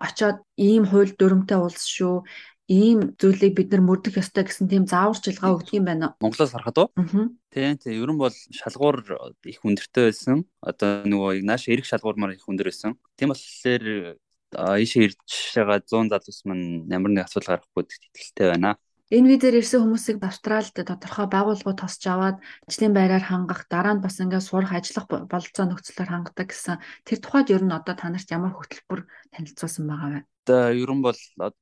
очоод ийм хууль дүрмтэй улс шүү ийм зүйлийг бид нар мөрдөх ёстой гэсэн тийм зааварчилгаа өгдөг юм байна. Монголоос харахад уу? Тийм тийм ер нь бол шалгуур их өндөртэй байсан. Одоо нөгөө нааш эрэг шалгуурмаар их өндөр байсан. Тийм болохоор ийшээ ирж байгаа 100 залуус маань ямар нэг асуудал гарахгүй гэдэгт итгэлтэй байна. Энэ визээр ирсэн хүмүүсийг Австралид тодорхой байгууллагууд тосч аваад ажлын байраар хангах, дараа нь бас ингээд сурах, ажиллах бололцоо нөхцөлөөр хангадаг гэсэн тэр тухайд ер нь одоо та нарт ямар хөтөлбөр танилцуулсан байгаа вэ? Одоо ер нь бол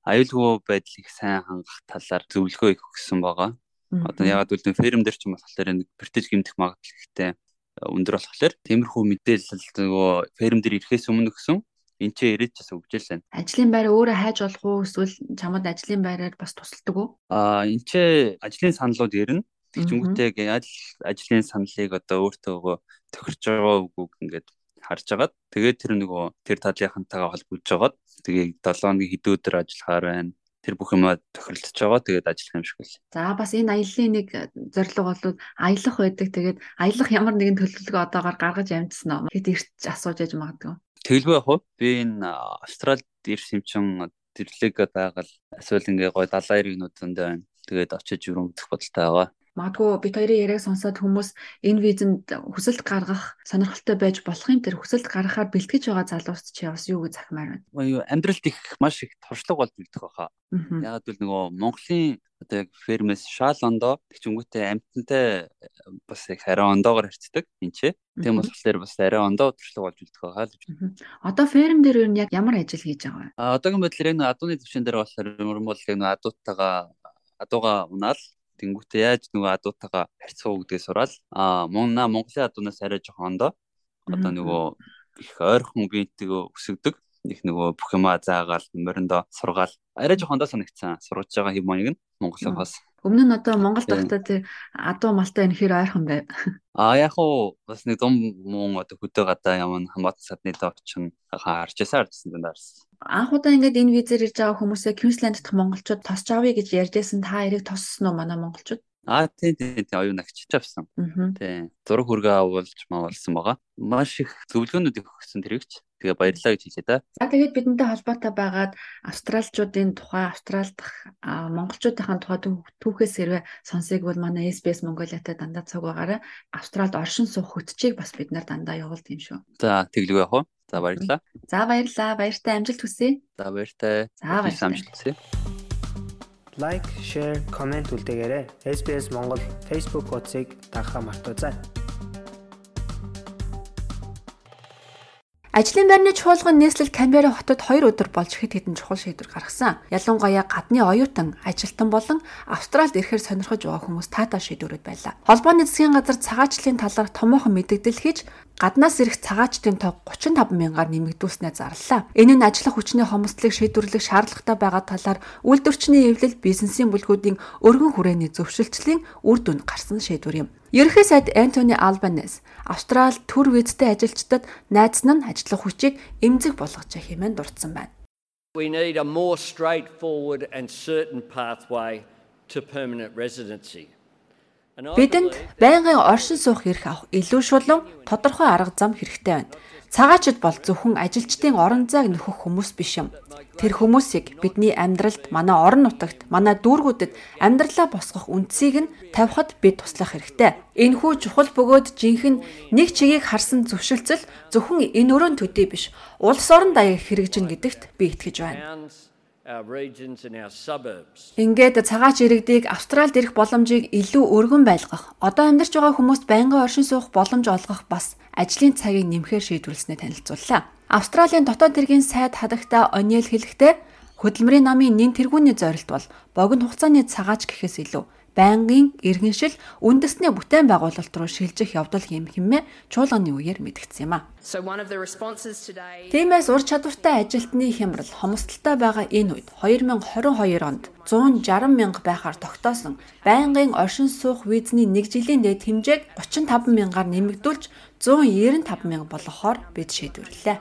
аюулгүй байдлыг сайн хангах талаар зөвлөгөө өгсөн байгаа. Одоо ягаад гэвэл ферм дээр ч юм болохоор нэг бэртэж гимтэх магадлал ихтэй өндөр болохоор тиймэрхүү мэдээлэл нөгөө ферм дээр ирэхээс өмнө гэсэн Энд чи ирээд ч өгжэл байна. Ажлын байр өөрөө хайж болох уу эсвэл чамд ажлын байраар бас тусалдаг уу? Аа энэ чи ажлын саналууд ирнэ. Тэгчүнгүүтээ яаж ажлын саналыг одоо өөртөө тохирч байгаа үгүйг ингээд харж агаад тэгээд тэр нөгөө тэр талынхантайгаа холбогдож агаад тэгээд 7 хоногийн хэдэн өдөр ажиллахаар байна тэр бүх юмаа тохиролцож байгаа тэгээд ажиллах юм шиг байл. За бас энэ аяллаа нэг зорилго бол аялах байдаг. Тэгээд аялах ямар нэгэн төлөвлөгөө одоогоор гаргаж амжсан уу? Хэд ирч асууж яж магадгүй. Тэгэлгүй яг би энэ Австралид ирсэн юм чин тэрлэг байгаль эсвэл ингээ гой далайн иргэнүүд зөндөө байна. Тэгээд очиж өрөмдөх бодолтой байгаа. Магадгүй бит хоёрын яриаг сонсоод хүмүүс энэ визэнд хүсэлт гаргах сонирхолтой байж болох юм тэр хүсэлт гаргахаар бэлтгэж байгаа залуус чи бас юу гэж захимаар байна. Амьдралд их маш их туршлага болж бэлдэх байхаа. Яг л нөгөө Монголын одоо яг фермэс шаал ондоо тэгчүнгүүтээ амтантай бас их арай ондоогоор харьцдаг энэ ч. Тийм болохоор бас арай ондоо туршлага болж бэлдэх байхаа л гэж. Одоо ферм дээр юу ямар ажил хийж байгаа вэ? А одоогийн байдлаар яг адууны төвшин дээр болохоор юм бол яг адуутайгаа адууга унаал Тэнгүүтээ яаж нөгөө адуутайгаа харьцах уу гэдгээ сураал. Аа Монголын адуунаас арай жоохон ондоо. Одоо нөгөө их ойрхон үеийнтэйг өсөгдөг. Их нөгөө бүх юмаа заагаал мориндоо сургаал арай жоохон доо санагцсан сургаж байгаа хэм моныг нь Монголын бас Өмнө нь одоо Монгол дахтаа тэр адуу малтай энэ хэр ойрхон байв. А яг уу бас нэг дум мөн одоо хөдөө гадаа ямар хамаатан садны доо очин харж ясаар гэсэн дээрс. Анх удаа ингээд энэ визээр ирж байгаа хүмүүсээ Квинсленд дахь монголчууд тосч авъя гэж ярьжсэн та эрийг тоссон уу манай монголчууд? Аа тий тий тий оюун агчиж авсан. Тий. Зураг хүргээ авуулж маавалсан байгаа. Маш их зөвлөгөөнүүд өгсөн тэрэгч. Тэгээ баярлалаа гэж хэлээ да. За тэгээд бидэнтэй холбоотой байгаад австралчуудын тухай австрал дахь монголчуудын тухай түүхээс хэрвээ сонсыг бол манай SBS Mongolia-тай дандаа цаг байгаараа австралд оршин суух хөтчийг бас бид нар дандаа явуулд юм шүү. За тэглэв яах вэ? За баярлалаа. За баярлалаа. Баяртай амжилт хүсье. За баяртай. За баяртай. Амжилт хүсье лайк, share, комент үлдээгээрэй. SBS Монгол Facebook хуудсыг дагахаа мартаоцай. Ажлын байрны чуулган нийслэл Камбера хотод 2 өдөр болж хэд хэдэн чухал шийдвэр гаргасан. Ялангуяа гадны оюутан, ажилтан болон Австралид ирэхээр сонирхож байгаа хүмүүс таатай шийдвэрүүд байлаа. Холбооны засгийн газар цагаачлалын талаар томоохон мэдээлэл хийж гаднаас ирэх цагаачдын тоо 35 мянгаар нэмэгдүүлснээр зарлалаа. Энэ нь ажиллах хүчний хомсдлыг шийдвэрлэх шаардлагатай байгаа талаар үйлдвэрчний эвлэл бизнесийн бүлгүүдийн өргөн хүрээний зөвшөлтлийн үр дүнд гарсан шийдвэр юм. Ерөнхий сайд Антони Албанес Австрал төр визтэй ажилчдад найдсан нь ажиллах хүчийг эмзэг болгож хэмээн дурдсан байна. We need a more straightforward and certain pathway to permanent residency. Бидэнд байнгын оршин суух эрх авах илүү шулуун тодорхой арга зам хэрэгтэй байна. Цагаачд бол зөвхөн ажилчдын орон зайг нөхөх хүмүүс биш юм. Тэр хүмүүсийг бидний амьдралд, манай орон нутагт, манай дүүргүүдэд амьдралаа босгох үндсийг нь тавихад бид туслах хэрэгтэй. Энэхүү чухал бөгөөд жинхэнэ нэг чигийг харсан зөвшөлтсөл зөвхөн энэ өрөөнд төдий биш, улс орон даяар хэрэгжин гэдэгт би итгэж байна. Ингээд цагаач иргэдийг Австралид ирэх боломжийг илүү өргөн байлгах, одоо амьдарч байгаа хүмүүст байнгын оршин суух боломж олгох бас ажлын цагийг нэмэхээр шийдвэрлснээ танилцууллаа. Австралийн дотоод хэргийн сайд хадагта Ониэл хэлэхдээ хөдөлмөрийн намын нэн тэргүүний зорилт бол богино хугацааны цагаач гэхээс илүү байнгын иргэншил үндэснээ бүтээн байгуулалт руу шилжих явдал хийм хэмээн чуулганы үеэр мэдгдсэн юм а. Тиймээс ур чадвартай ажилтны хямрал хомсдолтой байгаа энэ үед 2022 онд 160 мянга байхаар тогтоосон байнгын оршин суух визний 1 жилийн дэд хэмжээг 35 мянгаар нэмэгдүүлж 195 мянга болгохоор бид шийдвэрлэлээ.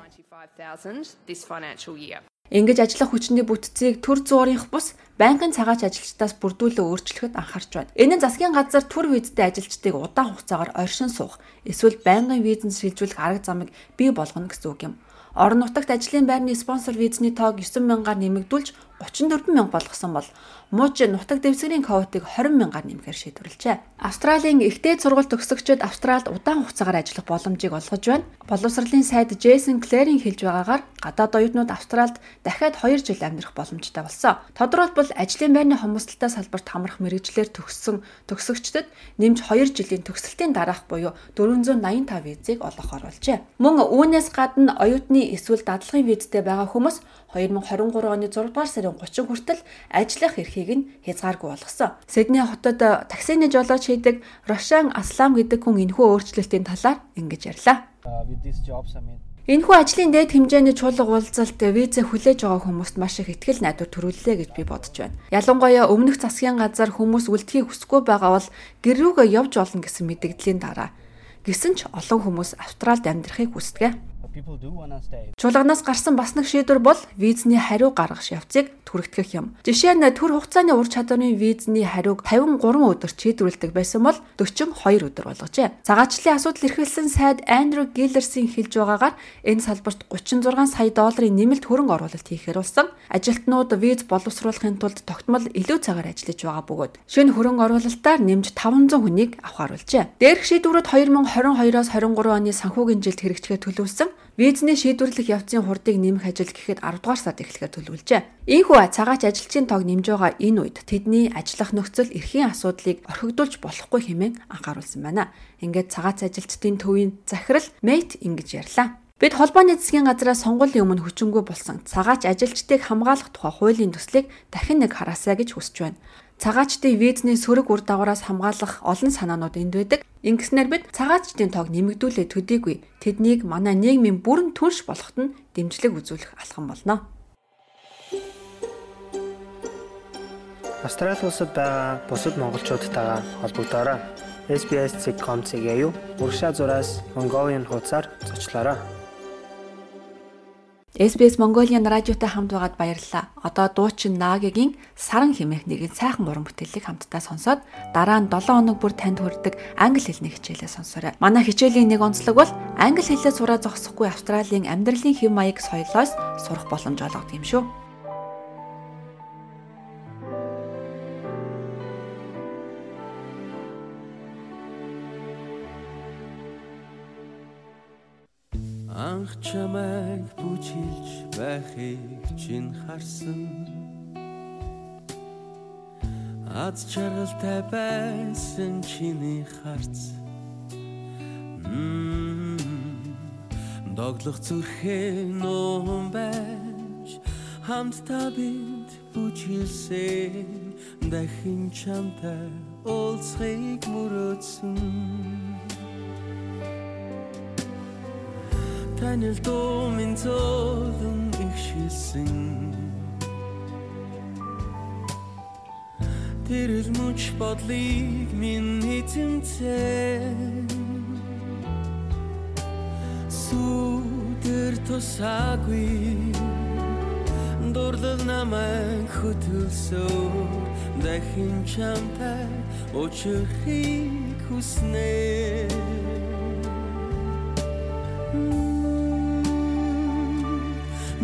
Ингэж ажиллах хүчний бүтцийг төр зуурынх бус банкын цагаач ажилчдаас бүрдүүлээ өөрчлөхөд анхаарч байна. Энэ нь засгийн газар төр визтэй ажилчдыг удаан хугацаагаар оршин суух эсвэл байнгын визэнд шилжүүлэх арга замыг бий болгоно гэсэн үг юм. Орон нутагт ажлын байрны спонсор визний тоог 9 мянгаар нэмэгдүүлж 34 мянга болгосон бол мууч нутаг дэвсгэрийн квотыг 20 мянгаар нэмэхээр шийдвэрлэжээ. Австралийн ихтэй сургууль төгсөгчид Австралид удаан хугацаагаар ажиллах боломжийг олгож байна. Боловсролын сайд Джейсон Клэрийн хэлж байгаагаар гадаад оюутнууд Австралид дахиад 2 жил амьдрах боломжтой болсон. Тодорхойлбол ажлын байрны хомсдолтой салбарт хамрах мэрэгчлэр төгссөн төгсөгчдөд нэмж 2 жилийн төгсөлтийн дараах буюу 485 визийг олгох оруулжээ. Мөн үүнээс гадна оюутны эсвэл дадлагын визтэй байгаа хүмүүс 2023 оны 6 дугаар сарын 30 хүртэл ажиллах эрхийг нь хязгааргүй болгосон. Сидней хотод таксины жолооч хийдэг Рошан Аслам гэдэг хүн энэхүү өөрчлөлтийн талаар ингэж ярьлаа. Энэхүү ажлын дээд хэмжээний чуулга уулзалт визэ хүлээж байгаа хүмүүст маш их ихтгэл найдвар төрүүллээ гэж би бодож байна. Ялангуяа өмнөх засгийн газар хүмүүс үлдэхийг хүсэхгүй байгаа бол гэр рүүгээ явж олно гэсэн мэдэгдлийн дараа. Гэсэн ч олон хүмүүс Австралид амьдрахыг хүсдэг. Чуулганаас гарсан бас нэг шийдвэр бол визний хариу гаргах явцыг түрэгдэх юм. Жишээ нь төр хугацааны ур чадварын визний хариуг 53 өдөр шийдвэрлэдэг байсан бол 42 өдөр болгожээ. Цагаачлалын асуудал эрхэлсэн сайд Андрю Гиллерсийн хэлж байгаагаар энэ салбарт 36 сая долларын нэмэлт хөрөнгө оруулалт хийхээр болсон. Ажилтнууд виз боловсруулахын тулд тогтмол илүү цагаар ажиллаж байгаа бөгөөд шинэ хөрөнгө оруулалтаар нэмж 500 хүнийг авахаруулжээ. Дээрх шийдвэрүүд 2022-оос 23 оны санхүүгийн жилд хэрэгжихээ төлөвлөсөн Визний шийдвэрлэх явцын хурдыг нэмэх ажил гэхэд 10 дугаар сард эхлэхээр төлөвлөжээ. Ийхүү цагаач ажилчийн тоог нэмж байгаа энэ үед тэдний ажиллах нөхцөл эрхийн асуудлыг орхигдуулж болохгүй хэмээн анхааруулсан байна. Ингээд цагаач ажилчдын төвийн захирал Мэйт ингэж ярьлаа. Бид холбооны засгийн газраас сонгуулийн өмнө хүчингүй болсон цагаач ажилчдыг хамгаалах тухай хуулийн төслийг дахин нэг хараасаа гэж хүсэж байна. Цагаачдын визний сөрөг үр дагавраас хамгаалах олон санаанууд энд байдаг. Ингэснээр бид цагаачдын тоог нэмэгдүүлээ төдийгүй тэднийг манай нийгмийн бүрэн түнш болоход нь дэмжлэг үзүүлэх алхам болно. Австрали улсад байгаа бусад монголчуудтайгаа холбогдоорой. SBS.com.cg юу урагшаа зураас Mongolian хуудасаар зочлоорой. SBS Mongolian радиотай хамт байгаад баярлалаа. Одоо дуучин Наагийн Саран хэмээх нэгэн сайхан уран бүтээлийг хамтдаа сонсоод дараа нь 7 хоног бүр танд хүрдэг англи хэлний хичээлээ сонсоорой. Манай хичээлийн нэг онцлог бол англи хэлээ сураа зогсохгүй Австралийн амьдралын хэв маяг соёлоос сурах боломж олгодог юм шүү. анх чамайг бүжиглж байхыг чин харсан. Аз жаргалтай байсан чиний харц. Доглох зүрхээ нуун байж хамтдаа бид бүжиглсэн дахин чамтай уулзахыг мөрөөдсөн танил дуу минь зөөлөн их шилсэн. Тэр мөч бодлыг минь эзэмцэн. Сүдэр тусаагүй дурлал намайг хөтөлсөөр дахин чамтай өчрхийг хүснэ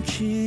keep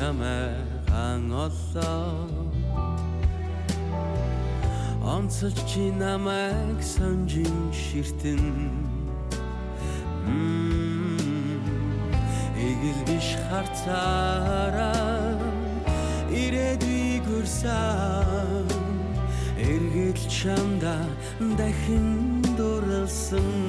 назар чамайгаан оллоо. Онцолж чи намайг сонжин ширтэн. Игэл биш харцаараа. Ирээдүйг хүрсэн Эргэл чамда дахин дурлсан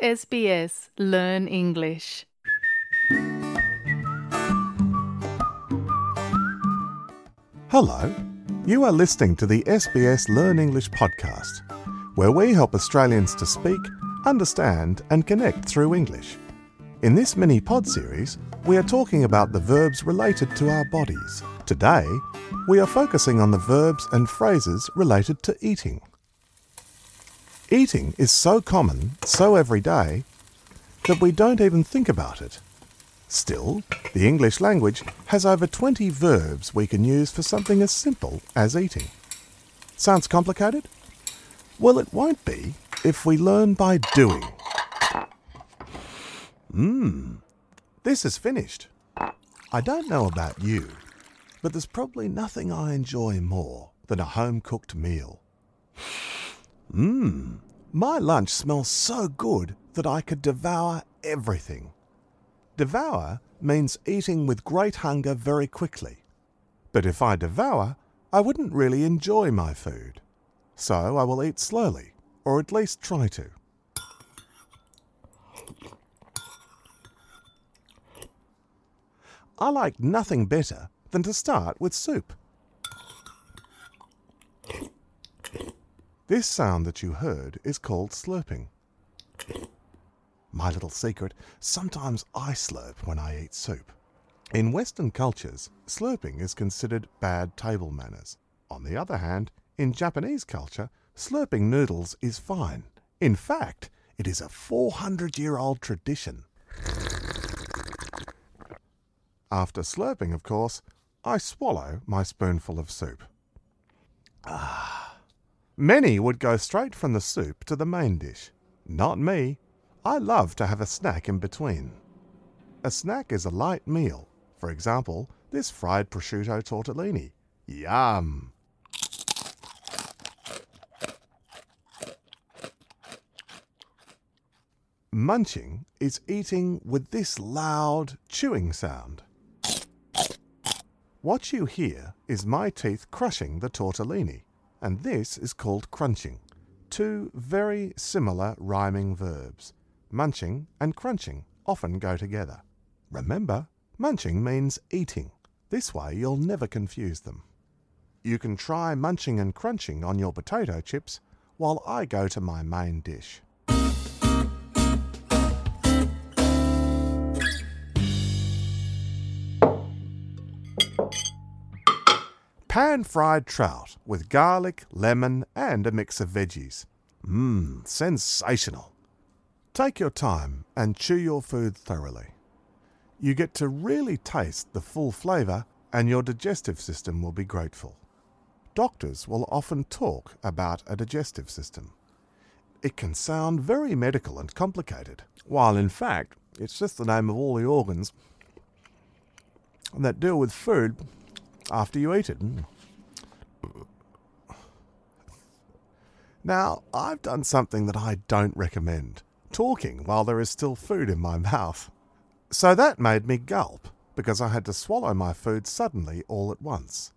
SBS Learn English. Hello. You are listening to the SBS Learn English podcast, where we help Australians to speak, understand, and connect through English. In this mini pod series, we are talking about the verbs related to our bodies. Today, we are focusing on the verbs and phrases related to eating. Eating is so common, so everyday, that we don't even think about it. Still, the English language has over 20 verbs we can use for something as simple as eating. Sounds complicated? Well, it won't be if we learn by doing. Mmm, this is finished. I don't know about you, but there's probably nothing I enjoy more than a home cooked meal. Mmm, my lunch smells so good that I could devour everything. Devour means eating with great hunger very quickly. But if I devour, I wouldn't really enjoy my food. So I will eat slowly, or at least try to. I like nothing better than to start with soup. This sound that you heard is called slurping. My little secret, sometimes I slurp when I eat soup. In Western cultures, slurping is considered bad table manners. On the other hand, in Japanese culture, slurping noodles is fine. In fact, it is a 400 year old tradition. After slurping, of course, I swallow my spoonful of soup. Ah. Many would go straight from the soup to the main dish. Not me. I love to have a snack in between. A snack is a light meal. For example, this fried prosciutto tortellini. Yum! Munching is eating with this loud chewing sound. What you hear is my teeth crushing the tortellini, and this is called crunching. Two very similar rhyming verbs. Munching and crunching often go together. Remember, munching means eating. This way you'll never confuse them. You can try munching and crunching on your potato chips while I go to my main dish. Pan fried trout with garlic, lemon, and a mix of veggies. Mmm, sensational. Take your time and chew your food thoroughly. You get to really taste the full flavour, and your digestive system will be grateful. Doctors will often talk about a digestive system. It can sound very medical and complicated, while in fact it's just the name of all the organs that deal with food after you eat it. Now, I've done something that I don't recommend talking while there is still food in my mouth. So that made me gulp because I had to swallow my food suddenly all at once.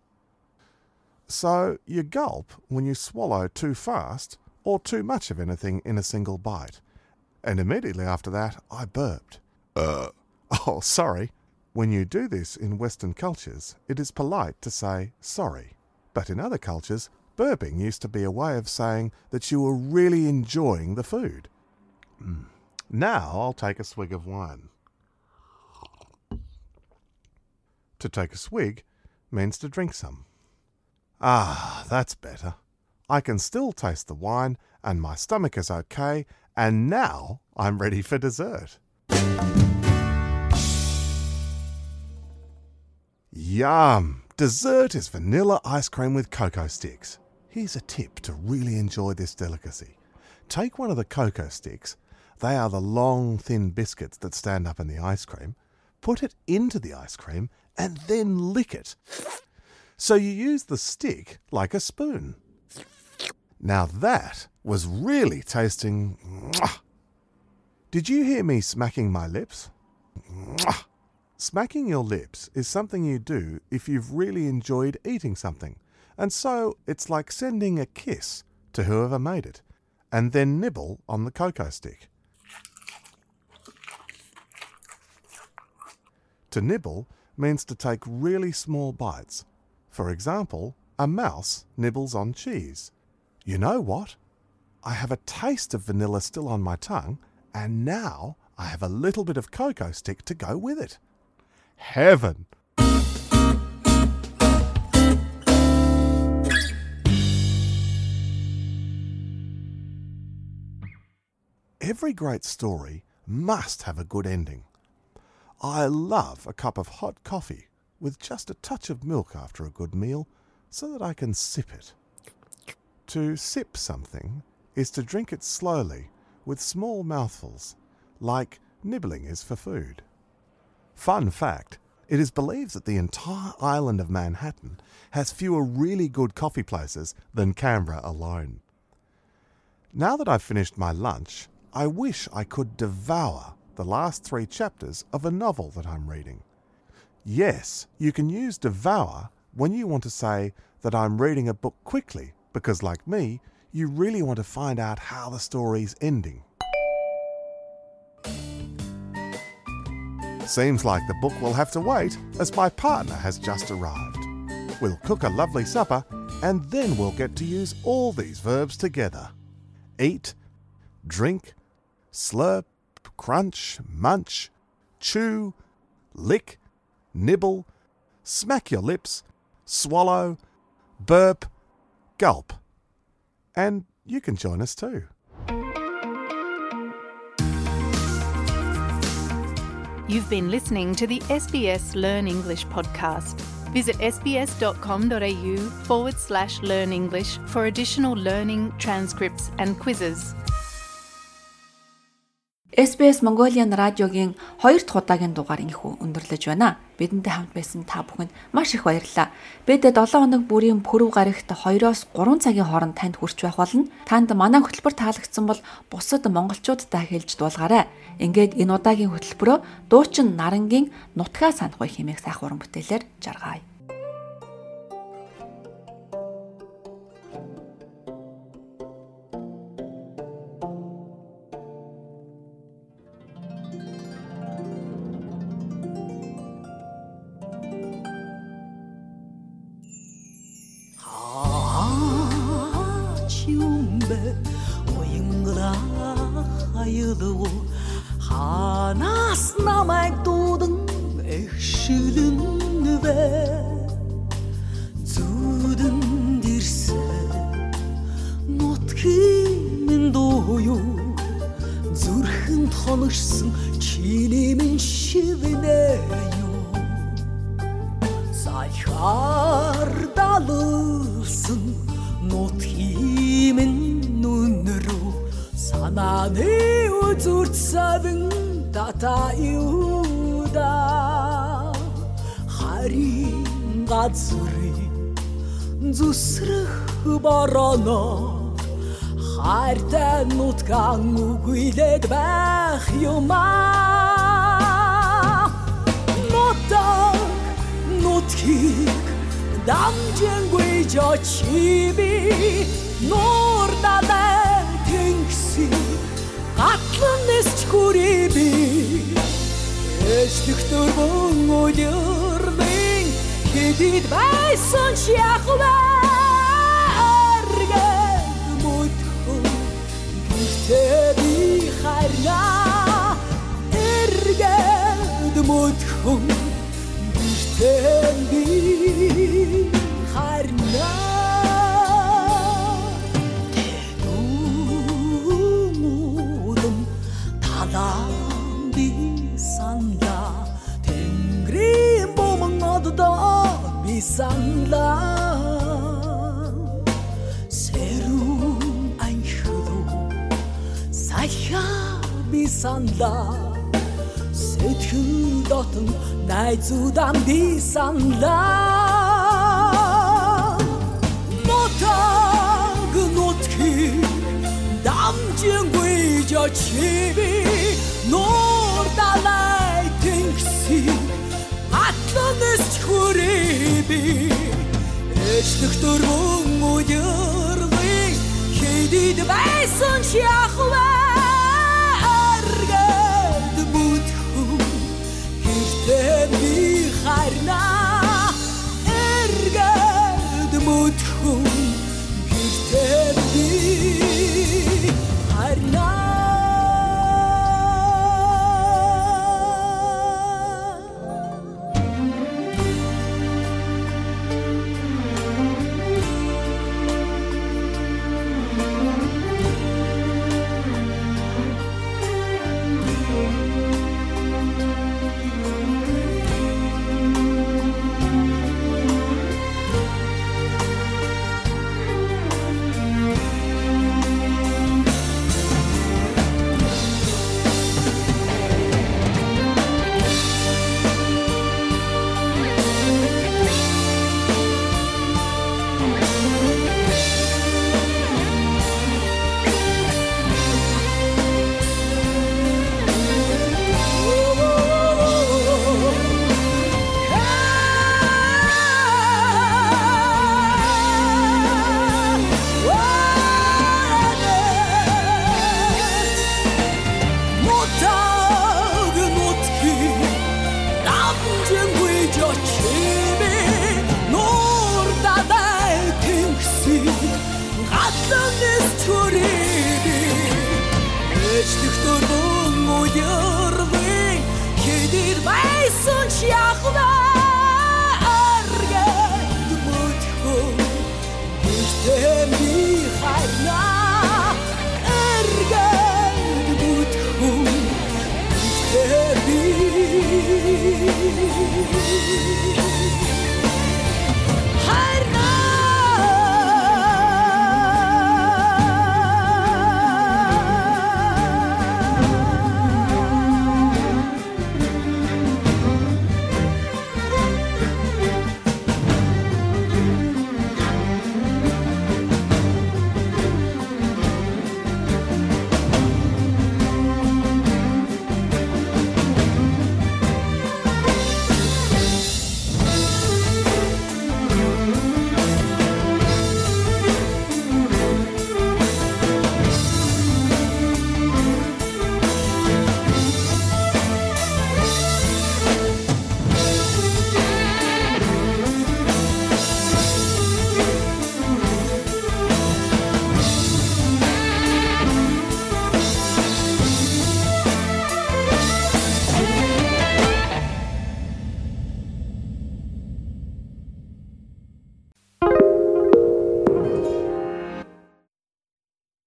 So you gulp when you swallow too fast or too much of anything in a single bite. And immediately after that, I burped. Uh. Oh, sorry. When you do this in Western cultures, it is polite to say sorry. But in other cultures, burping used to be a way of saying that you were really enjoying the food. Mm. Now I'll take a swig of wine. To take a swig means to drink some. Ah, that's better. I can still taste the wine, and my stomach is okay, and now I'm ready for dessert. Yum! Dessert is vanilla ice cream with cocoa sticks. Here's a tip to really enjoy this delicacy. Take one of the cocoa sticks, they are the long, thin biscuits that stand up in the ice cream, put it into the ice cream, and then lick it. So you use the stick like a spoon. Now that was really tasting. Did you hear me smacking my lips? Smacking your lips is something you do if you've really enjoyed eating something, and so it's like sending a kiss to whoever made it, and then nibble on the cocoa stick. To nibble means to take really small bites. For example, a mouse nibbles on cheese. You know what? I have a taste of vanilla still on my tongue, and now I have a little bit of cocoa stick to go with it. Heaven! Every great story must have a good ending. I love a cup of hot coffee with just a touch of milk after a good meal so that I can sip it. To sip something is to drink it slowly with small mouthfuls, like nibbling is for food. Fun fact it is believed that the entire island of Manhattan has fewer really good coffee places than Canberra alone. Now that I've finished my lunch, I wish I could devour the last three chapters of a novel that I'm reading. Yes, you can use devour when you want to say that I'm reading a book quickly, because like me, you really want to find out how the story's ending. Seems like the book will have to wait as my partner has just arrived. We'll cook a lovely supper and then we'll get to use all these verbs together eat, drink, slurp, crunch, munch, chew, lick, nibble, smack your lips, swallow, burp, gulp. And you can join us too. You've been listening to the SBS Learn English podcast. Visit sbs.com.au forward slash learn English for additional learning, transcripts, and quizzes. SBS Mongolian радиогийн 2 дахь удаагийн дугаар инхүү өндөрлөж байна. Бидэнтэй хамт байсан та бүхэнд маш их баярлалаа. Бид 7 хоног бүрийн пүрэв гарагт 2-оос 3 цагийн хооронд танд хүрч байх болно. Танд манай хөтөлбөр таалагдсан бол бусад монголчуудтай хэлж дуулгаарай. Ингээд энэ удаагийн хөтөлбөрөө дуучин Нарангийн нутгаа санахгүй хэмээх сайхан уран бүтээлээр жаргая. hayılığı Hanas namak doğdun ekşilin ve Zudun dirse Not kimin doğuyu Zürhün tanışsın Çilimin şivine yok Sayar тата юуда харин газрын зүсрэх бороно хайртай нутгаан үгүйлээд байх юмаа нутаг нутгийг дамжингүй жочиби нуур далай тэнгисийг гатлан нисч хүрээ би эшлэх дөрвөн өдөрний хэдид байсан шахвар мөдхөн гэртээ би хайрнаа эргээд мөдхөн гэртээ би хайрнаа санла сэрүүн анхлуу саяа би санла сэтгэл дотн найзуудан би санла мотаг нутгийг дамжингүй жочиби нуур далай тэнгси атланэс хүрээ би. Эцэг дөрвөн үерли хийдид байсан ч яхвэ эргэд бүтхүү Хитэ би харнаа